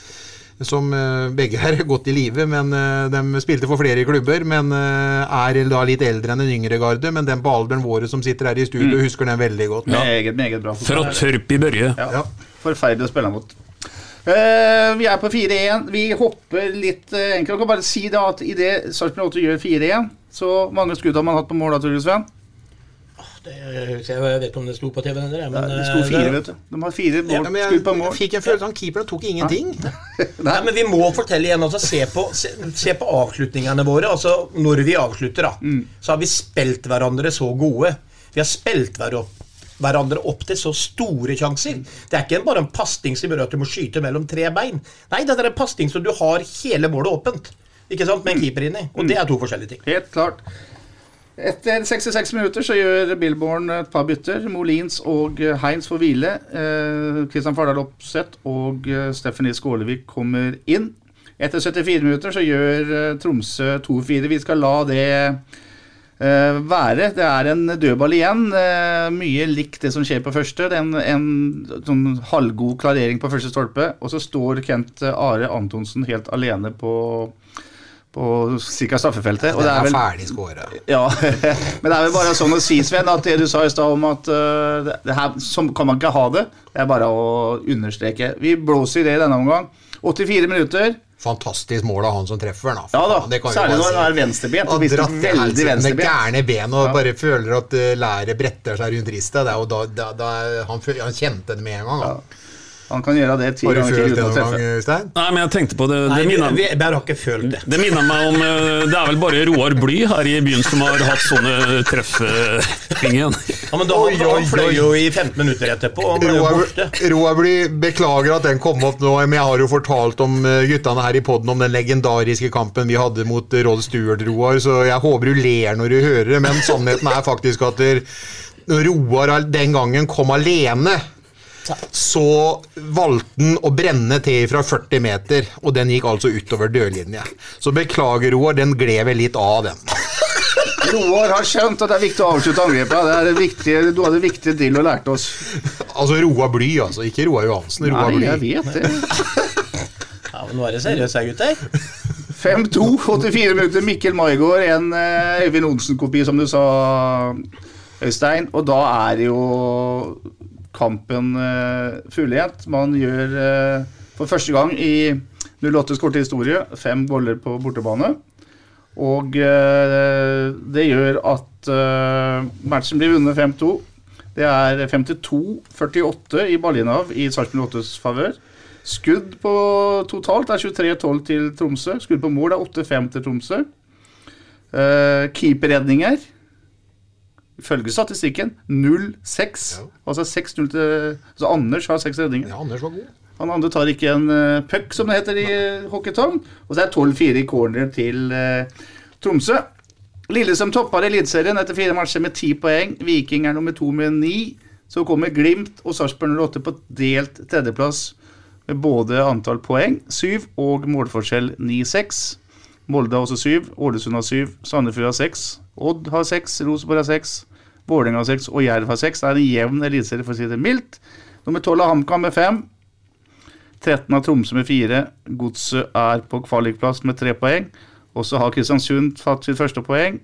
som eh, begge er godt i live, men eh, de spilte for flere klubber. Men eh, er da litt eldre enn den yngre garde. Men den på alderen våre som sitter her i studio, Mm. husker den veldig godt. Meget, meget bra. Fra Tørp i Børje. Ja. Forferdelig å spille mot. Uh, vi er på 4-1. Vi hopper litt uh, enkelt. Jeg kan bare si det at idet Sarpsborg 8 gjør 4-1, så mange skudd har man hatt på mål da, Sven? Det, jeg vet ikke om det sto på TV, eller, men Det sto eh, fire, det- vet du. De har fire mål. Ja, skudd på mål. jeg fikk en følelse av at keeperen tok ingenting. Nei, men Vi må fortelle igjen. altså Se på, se, se på avslutningene våre. altså Når vi avslutter, da, Mm. så har vi spilt hverandre så gode. Vi har spilt hver opp, hverandre opp til så store sjanser. Det er ikke bare en pasning som gjør at du må skyte mellom tre bein. Nei, det er en pasning som du har hele målet åpent. Ikke sant? Med en keeper inni. Og det er to forskjellige ting. Helt klart. Etter 66 minutter så gjør Billborn et par bytter. Molins og Heinz får hvile. Eh, Kristian Fardal Opseth og eh, Stephanie Skålevik kommer inn. Etter 74 minutter så gjør eh, Tromsø 2-4. Vi skal la det eh, være. Det er en dødball igjen. Eh, mye likt det som skjer på første. Det er en, en sånn halvgod klarering på første stolpe. Og så står Kent Are Antonsen helt alene på på ca. straffefeltet. Og Det det er vel ferdig skåra. ja, men det er vel bare sånn å si, Sven, at det du sa i stad om at uh, det, det her, sånn kan man ikke ha det, det er bare å understreke. Vi blåser i det i denne omgang. 84 minutter. Fantastisk mål av han som treffer. Da. Ja da, det særlig når han si. er venstreben Han dratt veldig venstreben. med gærne ben og Ja. bare føler at uh, læret bretter seg rundt ristet. Det er da, da, da han, han kjente det med en gang. Han. Han kan gjøre det ti Har du ganger til følt det uten å noen gang. Stein? Nei, men jeg tenkte på det. Nei, Det vi, minner, vi bare har ikke følt det. det minner meg om eh, Det er vel bare Roar Bly her i byen som har hatt sånne treffting igjen. Ja, men da, Oi, oi, Han fløy jo i 15 minutter etterpå. og ble Roar, borte. Roar Bly, beklager at den kom opp nå, men jeg har jo fortalt om eh, guttene her i podden om den legendariske kampen vi hadde mot eh, Rod Stewart, Roar, så jeg håper du ler når du hører det, men sannheten er faktisk at Roar den gangen kom alene så valgte han å brenne til fra 40 meter, og den gikk altså utover dørlinja. Så beklager, Roar, den gled vel litt av, den. Roar har skjønt at det er viktig å avslutte angrepet. Det er det viktige, du hadde viktige drill og lærte oss. Altså Roar Bly, altså. Ikke Roar Johansen. Roar Nei, Bly. jeg vet det. Ja, men Nå er det seriøst her, gutter. 5-2, 84 minutter. Mikkel Maigård, en eh, Øyvind Olsen-kopi, som du sa, Øystein. Og da er det jo kampen uh, fullgjent. Man gjør eh, for første gang i 08s korte historie fem boller på bortebane. Og eh, det gjør at eh, matchen blir vunnet 5-2. Det er 52-48 i ballinnehav i Sarpsborg 8s favør. Skudd på totalt er 23-12 til Tromsø. Skudd på mål er 8-5 til Tromsø. Uh, Keeperredninger ifølge statistikken 0-6. Altså 6-0 til altså Anders har seks redninger. Ja, Anders var god. Han andre tar ikke en uh, puck, som det heter i uh, hockeytong. Og så er det 12-4 i corner til uh, Tromsø. Lillestrøm topper Eliteserien etter fire matcher med ti poeng. Viking er nummer to med ni. Så kommer Glimt og Sarpsborg 08 på delt tredjeplass med både antall poeng, syv, og målforskjell 9-6. Molde har også syv, Ålesund har syv, Sandefjord har seks, Odd har seks, Rosenborg har seks, Vålerenga har seks og Jerv har seks. Det er en jevn eliteserie, for å si det mildt. Nummer tolv er HamKam med fem. 13 av Tromsø med fire. Godset er på kvalikplass med tre poeng. Og så har Kristiansund tatt sitt første poeng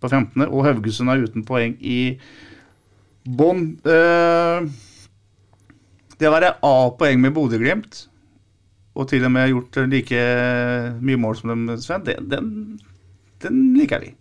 på 15., og Haugesund er uten poeng i bånn. Eh, det å være A-poeng med Bodø-Glimt, og til og med gjort like mye mål som dem, Sven, det, den, den liker vi.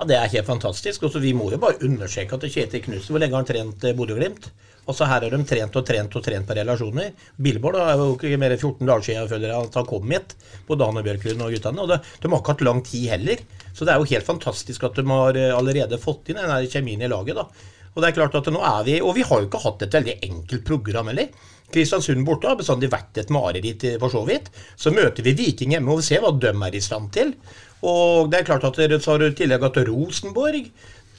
Ja, Det er helt fantastisk. Også, vi må jo bare understreke at Kjetil Knutsen Hvor lenge har han trent eh, Bodø-Glimt? Altså Her har de trent og trent og trent på relasjoner. Billboard er jo ikke mer enn 14 dager siden jeg føler at han kom hit. Både han og Bjørklund og guttene. Og det, de har ikke hatt lang tid heller. Så det er jo helt fantastisk at de har eh, allerede fått inn den kjemien i laget. da. Og det er klart at nå er vi, og vi har jo ikke hatt et veldig enkelt program heller. Kristiansund borte har bestandig vært et mareritt eh, for så vidt. Så møter vi Viking hjemme og vi ser hva de er i stand til. Og det er klart at dere så har du i tillegg hatt Rosenborg.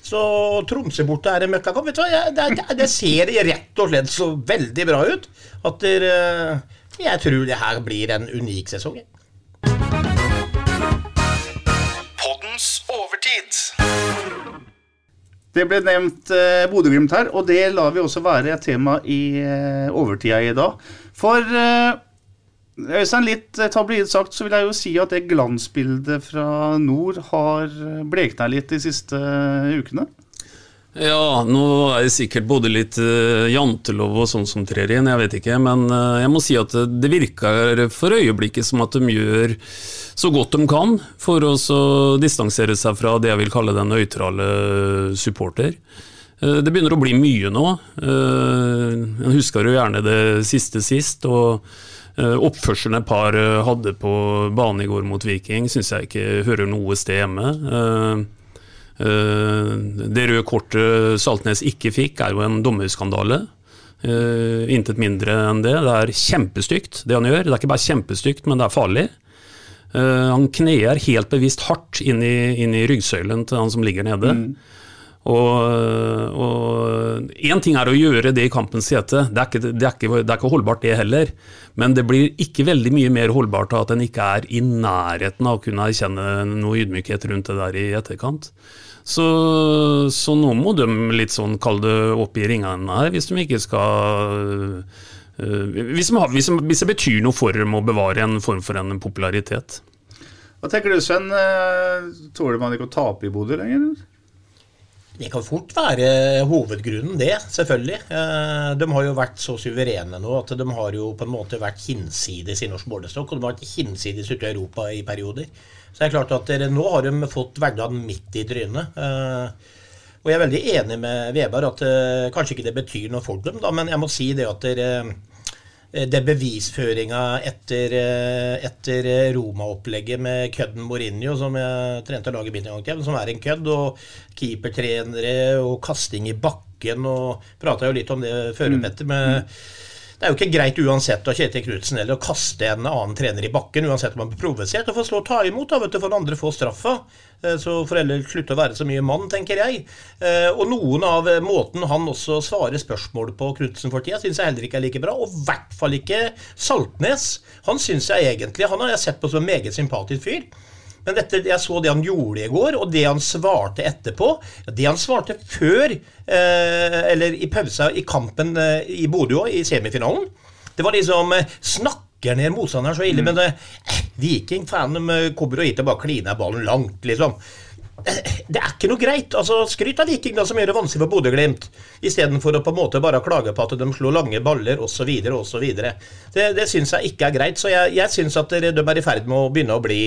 Så Tromsø borte er en møkkakamp. Vet du hva, det, det, det ser rett og slett så veldig bra ut at dere Jeg tror det her blir en unik sesong. Poddens overtid. Det ble nevnt eh, Bodø-Glimt her, og det lar vi også være et tema i eh, overtida i dag. For eh, Øystein, litt eh, tabloid sagt, så vil jeg jo si at det glansbildet fra nord har eh, blekna litt de siste eh, ukene. Ja, nå er det sikkert både litt jantelov og sånn som trer inn, jeg vet ikke. Men jeg må si at det, virker for øyeblikket som at de gjør så godt de kan for å distansere seg fra det jeg vil kalle den nøytrale supporter. Det begynner å bli mye nå. En husker jo gjerne det siste sist. og Oppførselen et par eh, hadde på banen i går mot Viking, syns jeg ikke hører noe sted hjemme. Eh, eh, Det røde kortet Saltnes ikke fikk, er jo en dommerskandale. Eh, Intet mindre enn det. Det er kjempestygt, det han gjør. Det er ikke bare kjempestygt, men det er farlig. Eh, han kneer helt bevisst hardt inn i, inn i ryggsøylen til han som ligger nede. Og, og Én ting er å gjøre det i kampens hete, det det, ikke, det er ikke holdbart det heller. Men det blir ikke veldig mye mer holdbart av at en ikke er i nærheten av å kunne erkjenne noe ydmykhet rundt det der i etterkant. Så, så nå må de litt sånn kalle det opp i ringene her, hvis de ikke skal øh, hvis, har, hvis, hvis det betyr noe for dem å bevare en form for en popularitet. Hva tenker du, Sven? Eh, Tåler man ikke å tape i Bodø lenger? Det kan fort være hovedgrunnen, det, selvfølgelig. Eh, De har jo vært så suverene nå at de har jo på en måte vært hinsides i norsk målestokk, og de har vært hinsides ute i Europa i perioder. Så det er klart at nå har de fått hverdagen midt i trynet. Eh, Og jeg er veldig enig med Veberg at eh, kanskje ikke det betyr noe for dem, da, men jeg må si det at dere det bevisføringa etter, eh, etter Roma-opplegget med kødden Mourinho, som jeg trente laget mitt en gang til, som er en kødd, og keepertrenere og kasting i bakken, og prata jo litt om det før, Petter. med det er jo ikke greit uansett av Kjetil Knutsen eller å kaste en annen trener i bakken, uansett om han blir provosert. Og få slå og ta imot, da, vet du, for den andre får straffa. Eh, Så får heller slutte å være så mye mann, tenker jeg. Eh, Og noen av eh, måten han også svarer spørsmål på Knutsen for tida, syns jeg heller ikke er like bra. Og i hvert fall ikke Saltnes. Han syns jeg egentlig Han har jeg sett på som en meget sympatisk fyr. Men dette, jeg så det han gjorde i går, og det han svarte etterpå Det han svarte før, eh, eller i pausa i kampen eh, i Bodø i semifinalen, det var liksom eh, Snakker ned motstanderen så ille, men eh, Viking faen, de eh, kommer hit og bare kliner ballen langt, liksom. Det er ikke noe greit. altså Skryt av Viking, da, som gjør det vanskelig for Bodø-Glimt, istedenfor å på en måte bare klage på at de slår lange baller osv. osv. Det, det syns jeg ikke er greit. Så jeg, jeg syns at de er i ferd med å begynne å bli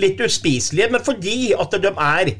litt uspiselige. Men fordi at de er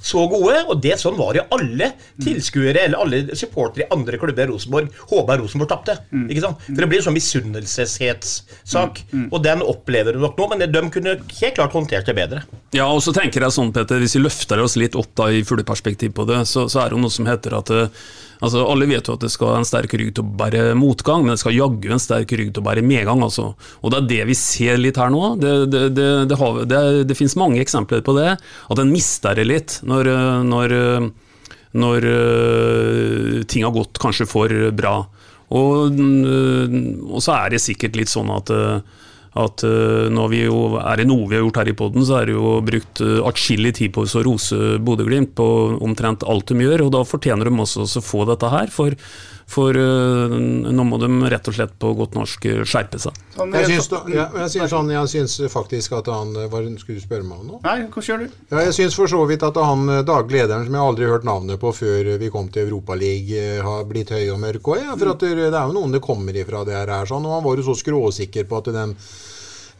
så gode, og det sånn var jo alle tilskuere eller alle supportere i andre klubber i Rosenborg håpa Rosenborg tapte. ikke sant? For det blir en sånn misunnelseshetssak, og den opplever du nok nå, men de kunne helt klart håndtert det bedre. Ja, og så tenker jeg sånn, Petter, Hvis vi løfter oss litt opp da i fugleperspektiv på det, så, så er det jo noe som heter at eh, altså Alle vet jo at det skal en sterk rygg til å bære motgang, men det skal jaggu en sterk rygg til å bære medgang. altså. Og Det er det vi ser litt her nå. Det, det, det, har, det, finnes mange eksempler på det. At en mister det litt når, når, når eh, ting har gått kanskje for bra. Og, eh, og så er det sikkert litt sånn at eh, at eh, når vi jo, er det noe vi har gjort her i poden, så er det jo brukt uh, atskillig tid på å rose Bodø-Glimt på omtrent alt de gjør, og da fortjener de også å få dette her. For, for uh, nå må de rett og slett på godt norsk eh, skjerpe seg. Jeg syns, ja, jeg syns, sånn, jeg syns faktisk at han hva Skulle du spørre meg om nå? Nei, hva kjører du? Ja, jeg syns for så vidt at han eh, daglig lederen, som jeg aldri har hørt navnet på før vi kom til Europaligaen, har blitt høy og mørk òg. Ja, for at det, det er jo noen det kommer ifra det her. sånn, Og han var jo så skråsikker på at den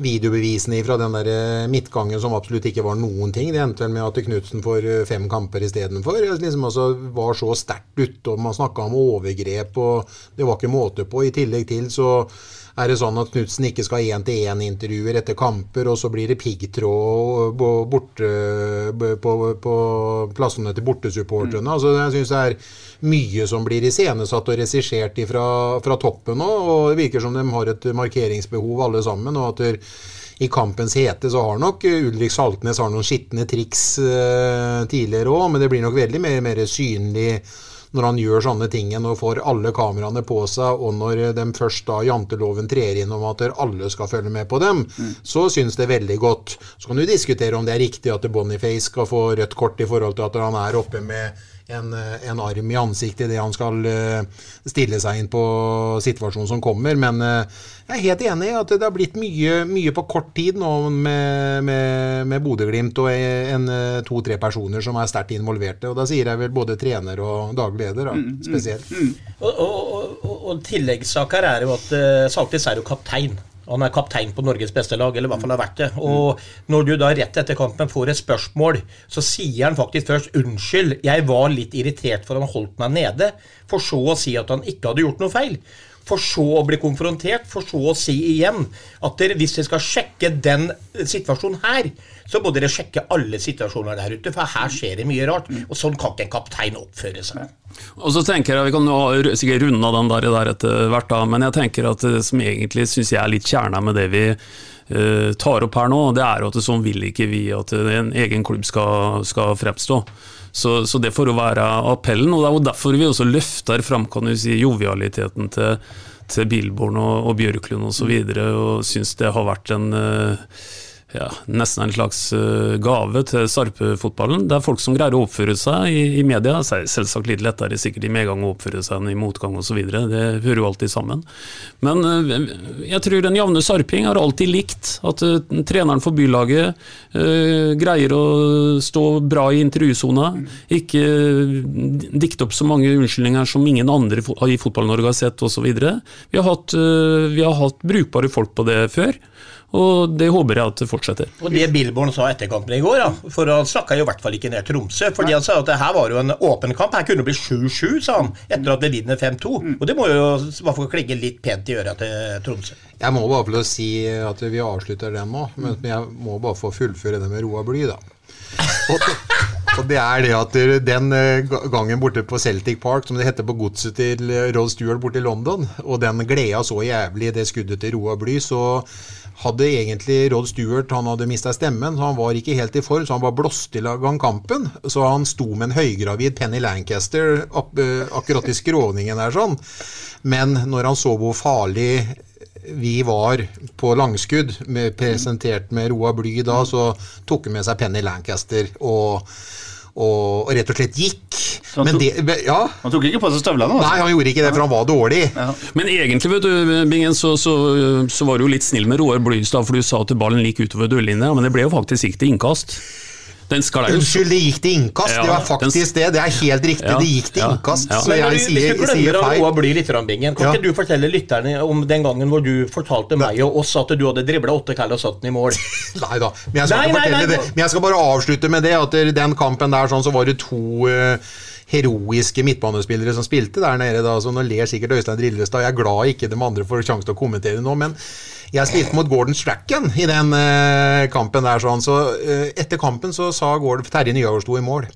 videobevisene fra den der eh, midtgangen som absolutt ikke var noen ting. Det endte vel med at Knutsen får eh, fem kamper istedenfor. Liksom altså var så sterkt ute, og man snakka om overgrep, og det var ikke måte på. I tillegg til så er det sånn at Knutsen ikke skal ha én-til-én-intervjuer etter kamper, og så blir det piggtråd på, borte, på, på plassene til bortesupporterne. Altså, jeg synes det er mye som blir iscenesatt og regissert fra, fra toppen nå, og det virker som de har et markeringsbehov alle sammen. og at der, i kampens hete så har nok Ulrik Saltnes har noen skitne triks eh, tidligere òg, men det blir nok veldig mer, mer synlig når han gjør sånne ting og får alle kameraene på seg, og når de først da janteloven trer inn om at alle skal følge med på dem, så syns det veldig godt. Så kan du diskutere om det er riktig at Boniface skal få rødt kort i forhold til at han er oppe med en, en arm i ansiktet idet han skal eh, stille seg inn på situasjonen som kommer. Men eh, jeg er helt enig i at det har blitt mye, mye på kort tid nå med, med, med Bodø-Glimt og en eh, to-tre personer som er sterkt involverte. Og da sier jeg vel både trener og daglig leder, da, spesielt. Og, og, og, og tilleggssak her er jo at uh, Saltis er jo kaptein. Han er kaptein på Norges beste lag, eller i hvert fall har vært det. Og når du da rett etter kampen får et spørsmål, så sier han faktisk først 'unnskyld, jeg var litt irritert for han holdt meg nede', for så å si at han ikke hadde gjort noe feil. For så å bli konfrontert, for så å si igjen at dere, hvis dere skal sjekke den situasjonen her, så må dere sjekke alle situasjoner der ute, for her skjer det mye rart. Og sånn kan ikke en kaptein oppføre seg. Og så tenker jeg, Vi kan jo sikkert runde den der, der etter hvert, da, men jeg tenker at det som egentlig syns jeg er litt kjerna med det vi uh, tar opp her nå, det er at sånn vil ikke vi at en egen klubb skal, skal fremstå. Så, så det får jo være appellen, og det er jo derfor vi også løfter fram kan du si, jovialiteten til, til Bilborn og, og Bjørklund osv., og, så videre, og syns det har vært en eh, ja, nesten en slags uh, gave til Sarpe-fotballen. Det er folk som greier å oppføre seg i, i media. Selvsagt litt lettere sikkert i medgang å oppføre seg enn i motgang osv. Det hører jo alltid sammen. Men uh, jeg tror den jevne sarping har alltid likt at uh, treneren for bylaget greier å stå bra i intervjusona. Ikke dikte opp så mange unnskyldninger som ingen andre i Fotball-Norge har sett osv. Vi, har hatt, vi har hatt brukbare folk på det før. Og det håper jeg at det fortsetter. Og det Billborn sa etter kampen i går, da, for han snakka i hvert fall ikke ned Tromsø. fordi Han sa at det her var jo en åpen kamp, her kunne det bli 7-7, sa han, etter at det vinner 5-2. Mm. Og det må jo hvert fall klinge litt pent i øret til Tromsø. Jeg må bare få si at vi avslutter den nå, men jeg må bare få fullføre det med Roa Bly, da. Og, og det er det at den eh, gangen borte på Celtic Park, som det heter på godset til eh, Rod Stewart borte i London, og den gleda så jævlig det skuddet til Roa Bly, så hadde egentlig Rod Stewart han hadde mista stemmen, så han var ikke helt i form, så han var blåst i gang kampen. Så han sto med en høygravid Penny Lancaster eh, akkurat i skråningen der sånn. Men når han så hvor farlig vi var på langskudd, med, presentert med Roa Bly da, så tok han med seg Penny Lancaster og og rett og slett gikk. Han, tok, det, ja. han tok ikke på seg støvlene? Altså. Nei, han gjorde ikke det, for han var dårlig. Ja. Men egentlig, vet du, Bingen, så, så, så var du jo litt snill med Roar Blystad, for du sa at ballen gikk utover dørlinja, men det ble jo faktisk ikke til innkast. Unnskyld, det gikk til innkast. Ja, det var faktisk det. Det er helt riktig. Ja, det gikk til innkast. Så jeg du, sier, hvis du glemmer Roa blir litt Bingen, kan ikke du fortelle lytterne om den gangen hvor du fortalte meg og oss at du hadde dribla åtte kall og satt den i mål? nei da. Men jeg, skal nei, nei, nei, det. Men jeg skal bare avslutte med det at den kampen der sånn, så var det to uh, heroiske midtbanespillere som spilte der nede. da, så Nå ler sikkert Øystein Drillestad. Jeg er glad ikke de andre får sjanse til å kommentere nå. men jeg spilte mot Gordon Strachan i den uh, kampen der. sånn, så uh, Etter kampen så sa Gordon Terje Nygaard i mål.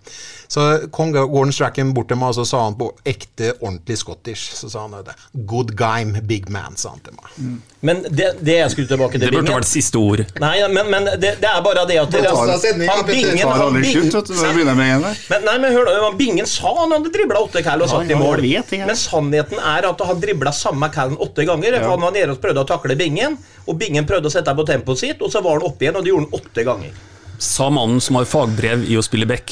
Så kom Gordon Strachan bort til meg og så sa han på ekte, ordentlig scottish Så sa han det. 'Good game, big man', sa han til meg. Mm. Men det, det, jeg skulle tilbake til Det burde vært siste ord. Nei, men, men det, det, er bare det at det, han, Bingen han, bingen, men, nei, men hør da, Bingen sa han hadde dribla åtte kall og satt i mål. Men sannheten er at han dribla samme callen åtte ganger. For Han var nede og prøvde å takle Bingen, og Bingen prøvde å sette på tempoet sitt, og så var han oppe igjen, og det gjorde han åtte ganger. Sa mannen som har fagbrev i å spille back.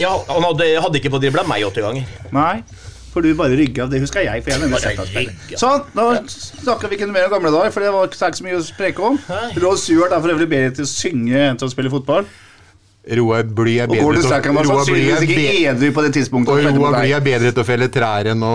Ja, Han hadde, hadde ikke fått dribla meg åtte ganger. Nei, for du bare rygga. Det husker jeg. for jeg mener Sånn, da snakker vi ikke mer om gamle dager, for det var ikke så mye å spreke om. Råd Stuart er for øvrig bedre til å synge enn til å spille fotball. Roar Bly er bedre til å Roar Bly er bedre til å felle trær enn å,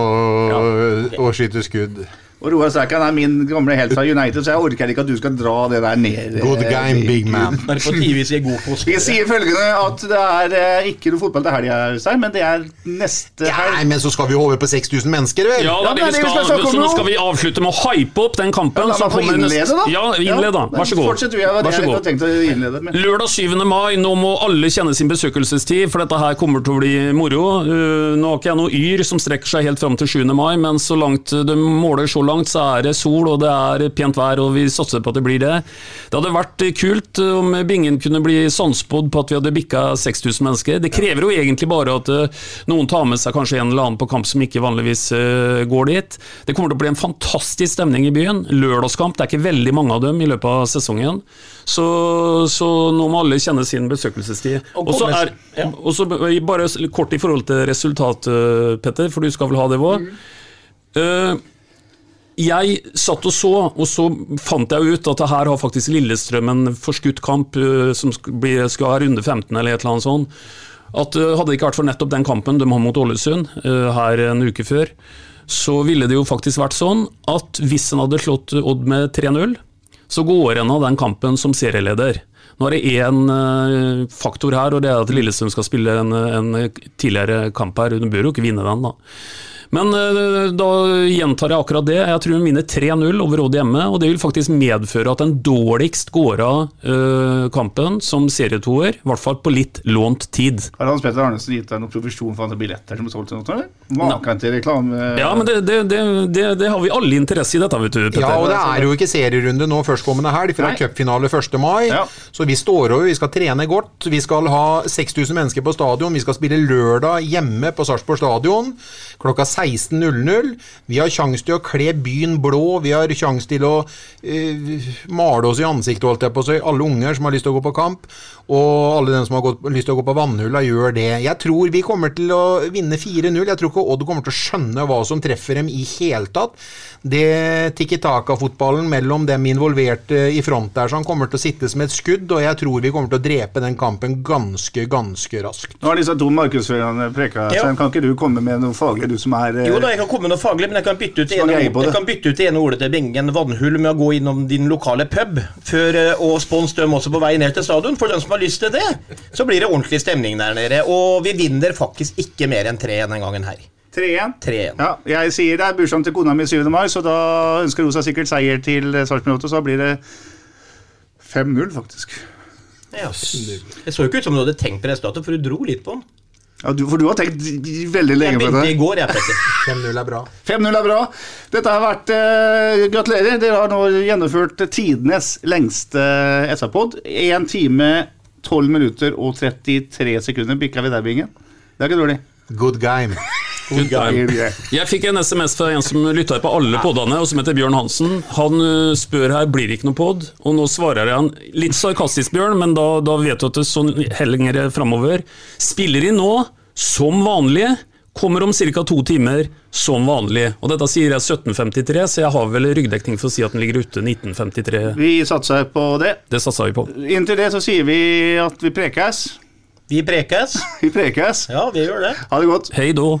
ja. skyte skudd. Og Roar Sækan er min gamle helt fra United, så jeg orker ikke at du skal dra det der ned. Good game, big man. Vi sier følgende at det er eh, ikke noe fotball til helga, men det er neste helg. Ja, men så skal vi over på 6000 mennesker, vel? Ja, det det vi skal, skal så nå skal vi avslutte med å hype opp den kampen. Ja, la meg få innlede, da. Ja, innled, da. Vær så god. Fortsett du, jeg, så. Tenkt å innlede med. Lørdag 7. mai, nå må alle kjenne sin besøkelsestid, for dette her kommer til å bli moro. Uh, nå har ikke jeg noe yr som strekker seg helt fram til 7. mai, men så langt de måler så langt, så er det sol og det er pent vær, og vi satser på at det blir det. Det hadde vært kult om Bingen kunne bli sannspådd på at vi hadde bikka 6000 mennesker. Det krever jo egentlig bare at eh, noen tar med seg kanskje en eller annen på kamp som ikke vanligvis eh, går dit. Det kommer til å bli en fantastisk stemning i byen. Lørdagskamp, det er ikke veldig mange av dem i løpet av sesongen. Så, så nå må alle kjenne sin besøkelsestid. Og så er, og så bare kort i forhold til resultat, eh, Petter, for du skal vel ha det òg. Mm jeg satt og så, og så fant jeg ut at her har faktisk Lillestrøm en forskutt kamp uh, som skal, ha runde 15 eller et eller annet sånt. At uh, Hadde det ikke vært for nettopp den kampen de har mot Ålesund uh, her en uke før, så ville det jo faktisk vært sånn at hvis en hadde slått Odd med 3-0, så går en av den kampen som serieleder. Nå er det én faktor her, og det er at Lillestrøm skal spille en, en tidligere kamp her. Hun bør jo ikke vinne den, da. Men eh, da gjentar jeg akkurat det. Jeg tror hun vinner 3-0 over Odd hjemme, og det vil faktisk medføre at den dårligst går av uh, kampen som serietoer, i hvert fall på litt lånt tid. Har Hans Petter Arnesen gitt deg noen provisjon for antall billetter som er solgt til noe? eller? Maken til reklame Ja, men det, det, det, det, har vi alle interesse i dette, vet du. Petter. Ja, og det er jo ikke serierunde nå førstkommende helg, for det er cupfinale 1. mai. Ja. Så vi står over, vi skal trene godt. Vi skal ha 6000 mennesker på stadion. Vi skal spille lørdag hjemme på Sarpsborg stadion klokka 16.00. Vi har sjanse til å kle byen blå, vi har sjanse til å uh, male oss i ansiktet, holdt jeg på å si. Alle unger som har lyst til å gå på kamp, og alle dem som har gått, lyst til å gå på vannhulla, gjør det. Jeg tror vi kommer til å vinne 4-0. Jeg tror ikke Odd kommer til å skjønne hva som treffer dem i hele tatt. Det Tikki Taka-fotballen mellom dem involverte i front der så han kommer til å sitte som et skudd, og jeg tror vi kommer til å drepe den kampen ganske, ganske raskt. Nå har disse to markedsførerne preka, Ja. så Kan ikke du komme med noe faglig, du som er eh, Jo da, jeg kan komme med noe faglig, men jeg kan bytte ut det ene, ord- jeg kan bytte ut det ene ordet til Bengen vannhull med å gå innom din lokale pub før, eh, og spons dem også på vei ned til stadion. For den som har lyst til det, så blir det ordentlig stemning der nede. Og vi vinner faktisk ikke mer enn tre denne gangen her. 3-1. 3-1. Ja, jeg sier det er bursdagen til kona mi 7. mai, så da ønsker Rosa sikkert seier til eh, Sarpsborg 8, så da blir det 5-0, faktisk. Ja. Det så jo ikke ut som du hadde tenkt på resultatet, for du dro litt på den. Ja, du, for du har tenkt veldig lenge på begynte i det. går, jeg, Petter. 5-0 er bra. 5-0 er bra. Dette har vært uh, Gratulerer. Dere har nå gjennomført tidenes lengste SR-pod. 1 time, 12 minutter og 33 sekunder bikka vi der, Bingen. Det er ikke dårlig. Good game. Good time. Jeg fikk en SMS fra en som lytta på alle podene, og som heter Bjørn Hansen. Han spør her blir det ikke noe pod, og nå svarer jeg han litt sarkastisk, Bjørn, men da, da vet du at det sånn henger framover. Spiller inn nå, som vanlig. Kommer om ca. to timer, som vanlig. Og dette sier jeg 1753, så jeg har vel ryggdekning for å si at den ligger ute 1953. Vi satser på det. Det satser vi på. Inntil det så sier vi at vi prekes. Vi prekes. Vi prekes. Ja, vi gjør det. Ha det godt. Hei då.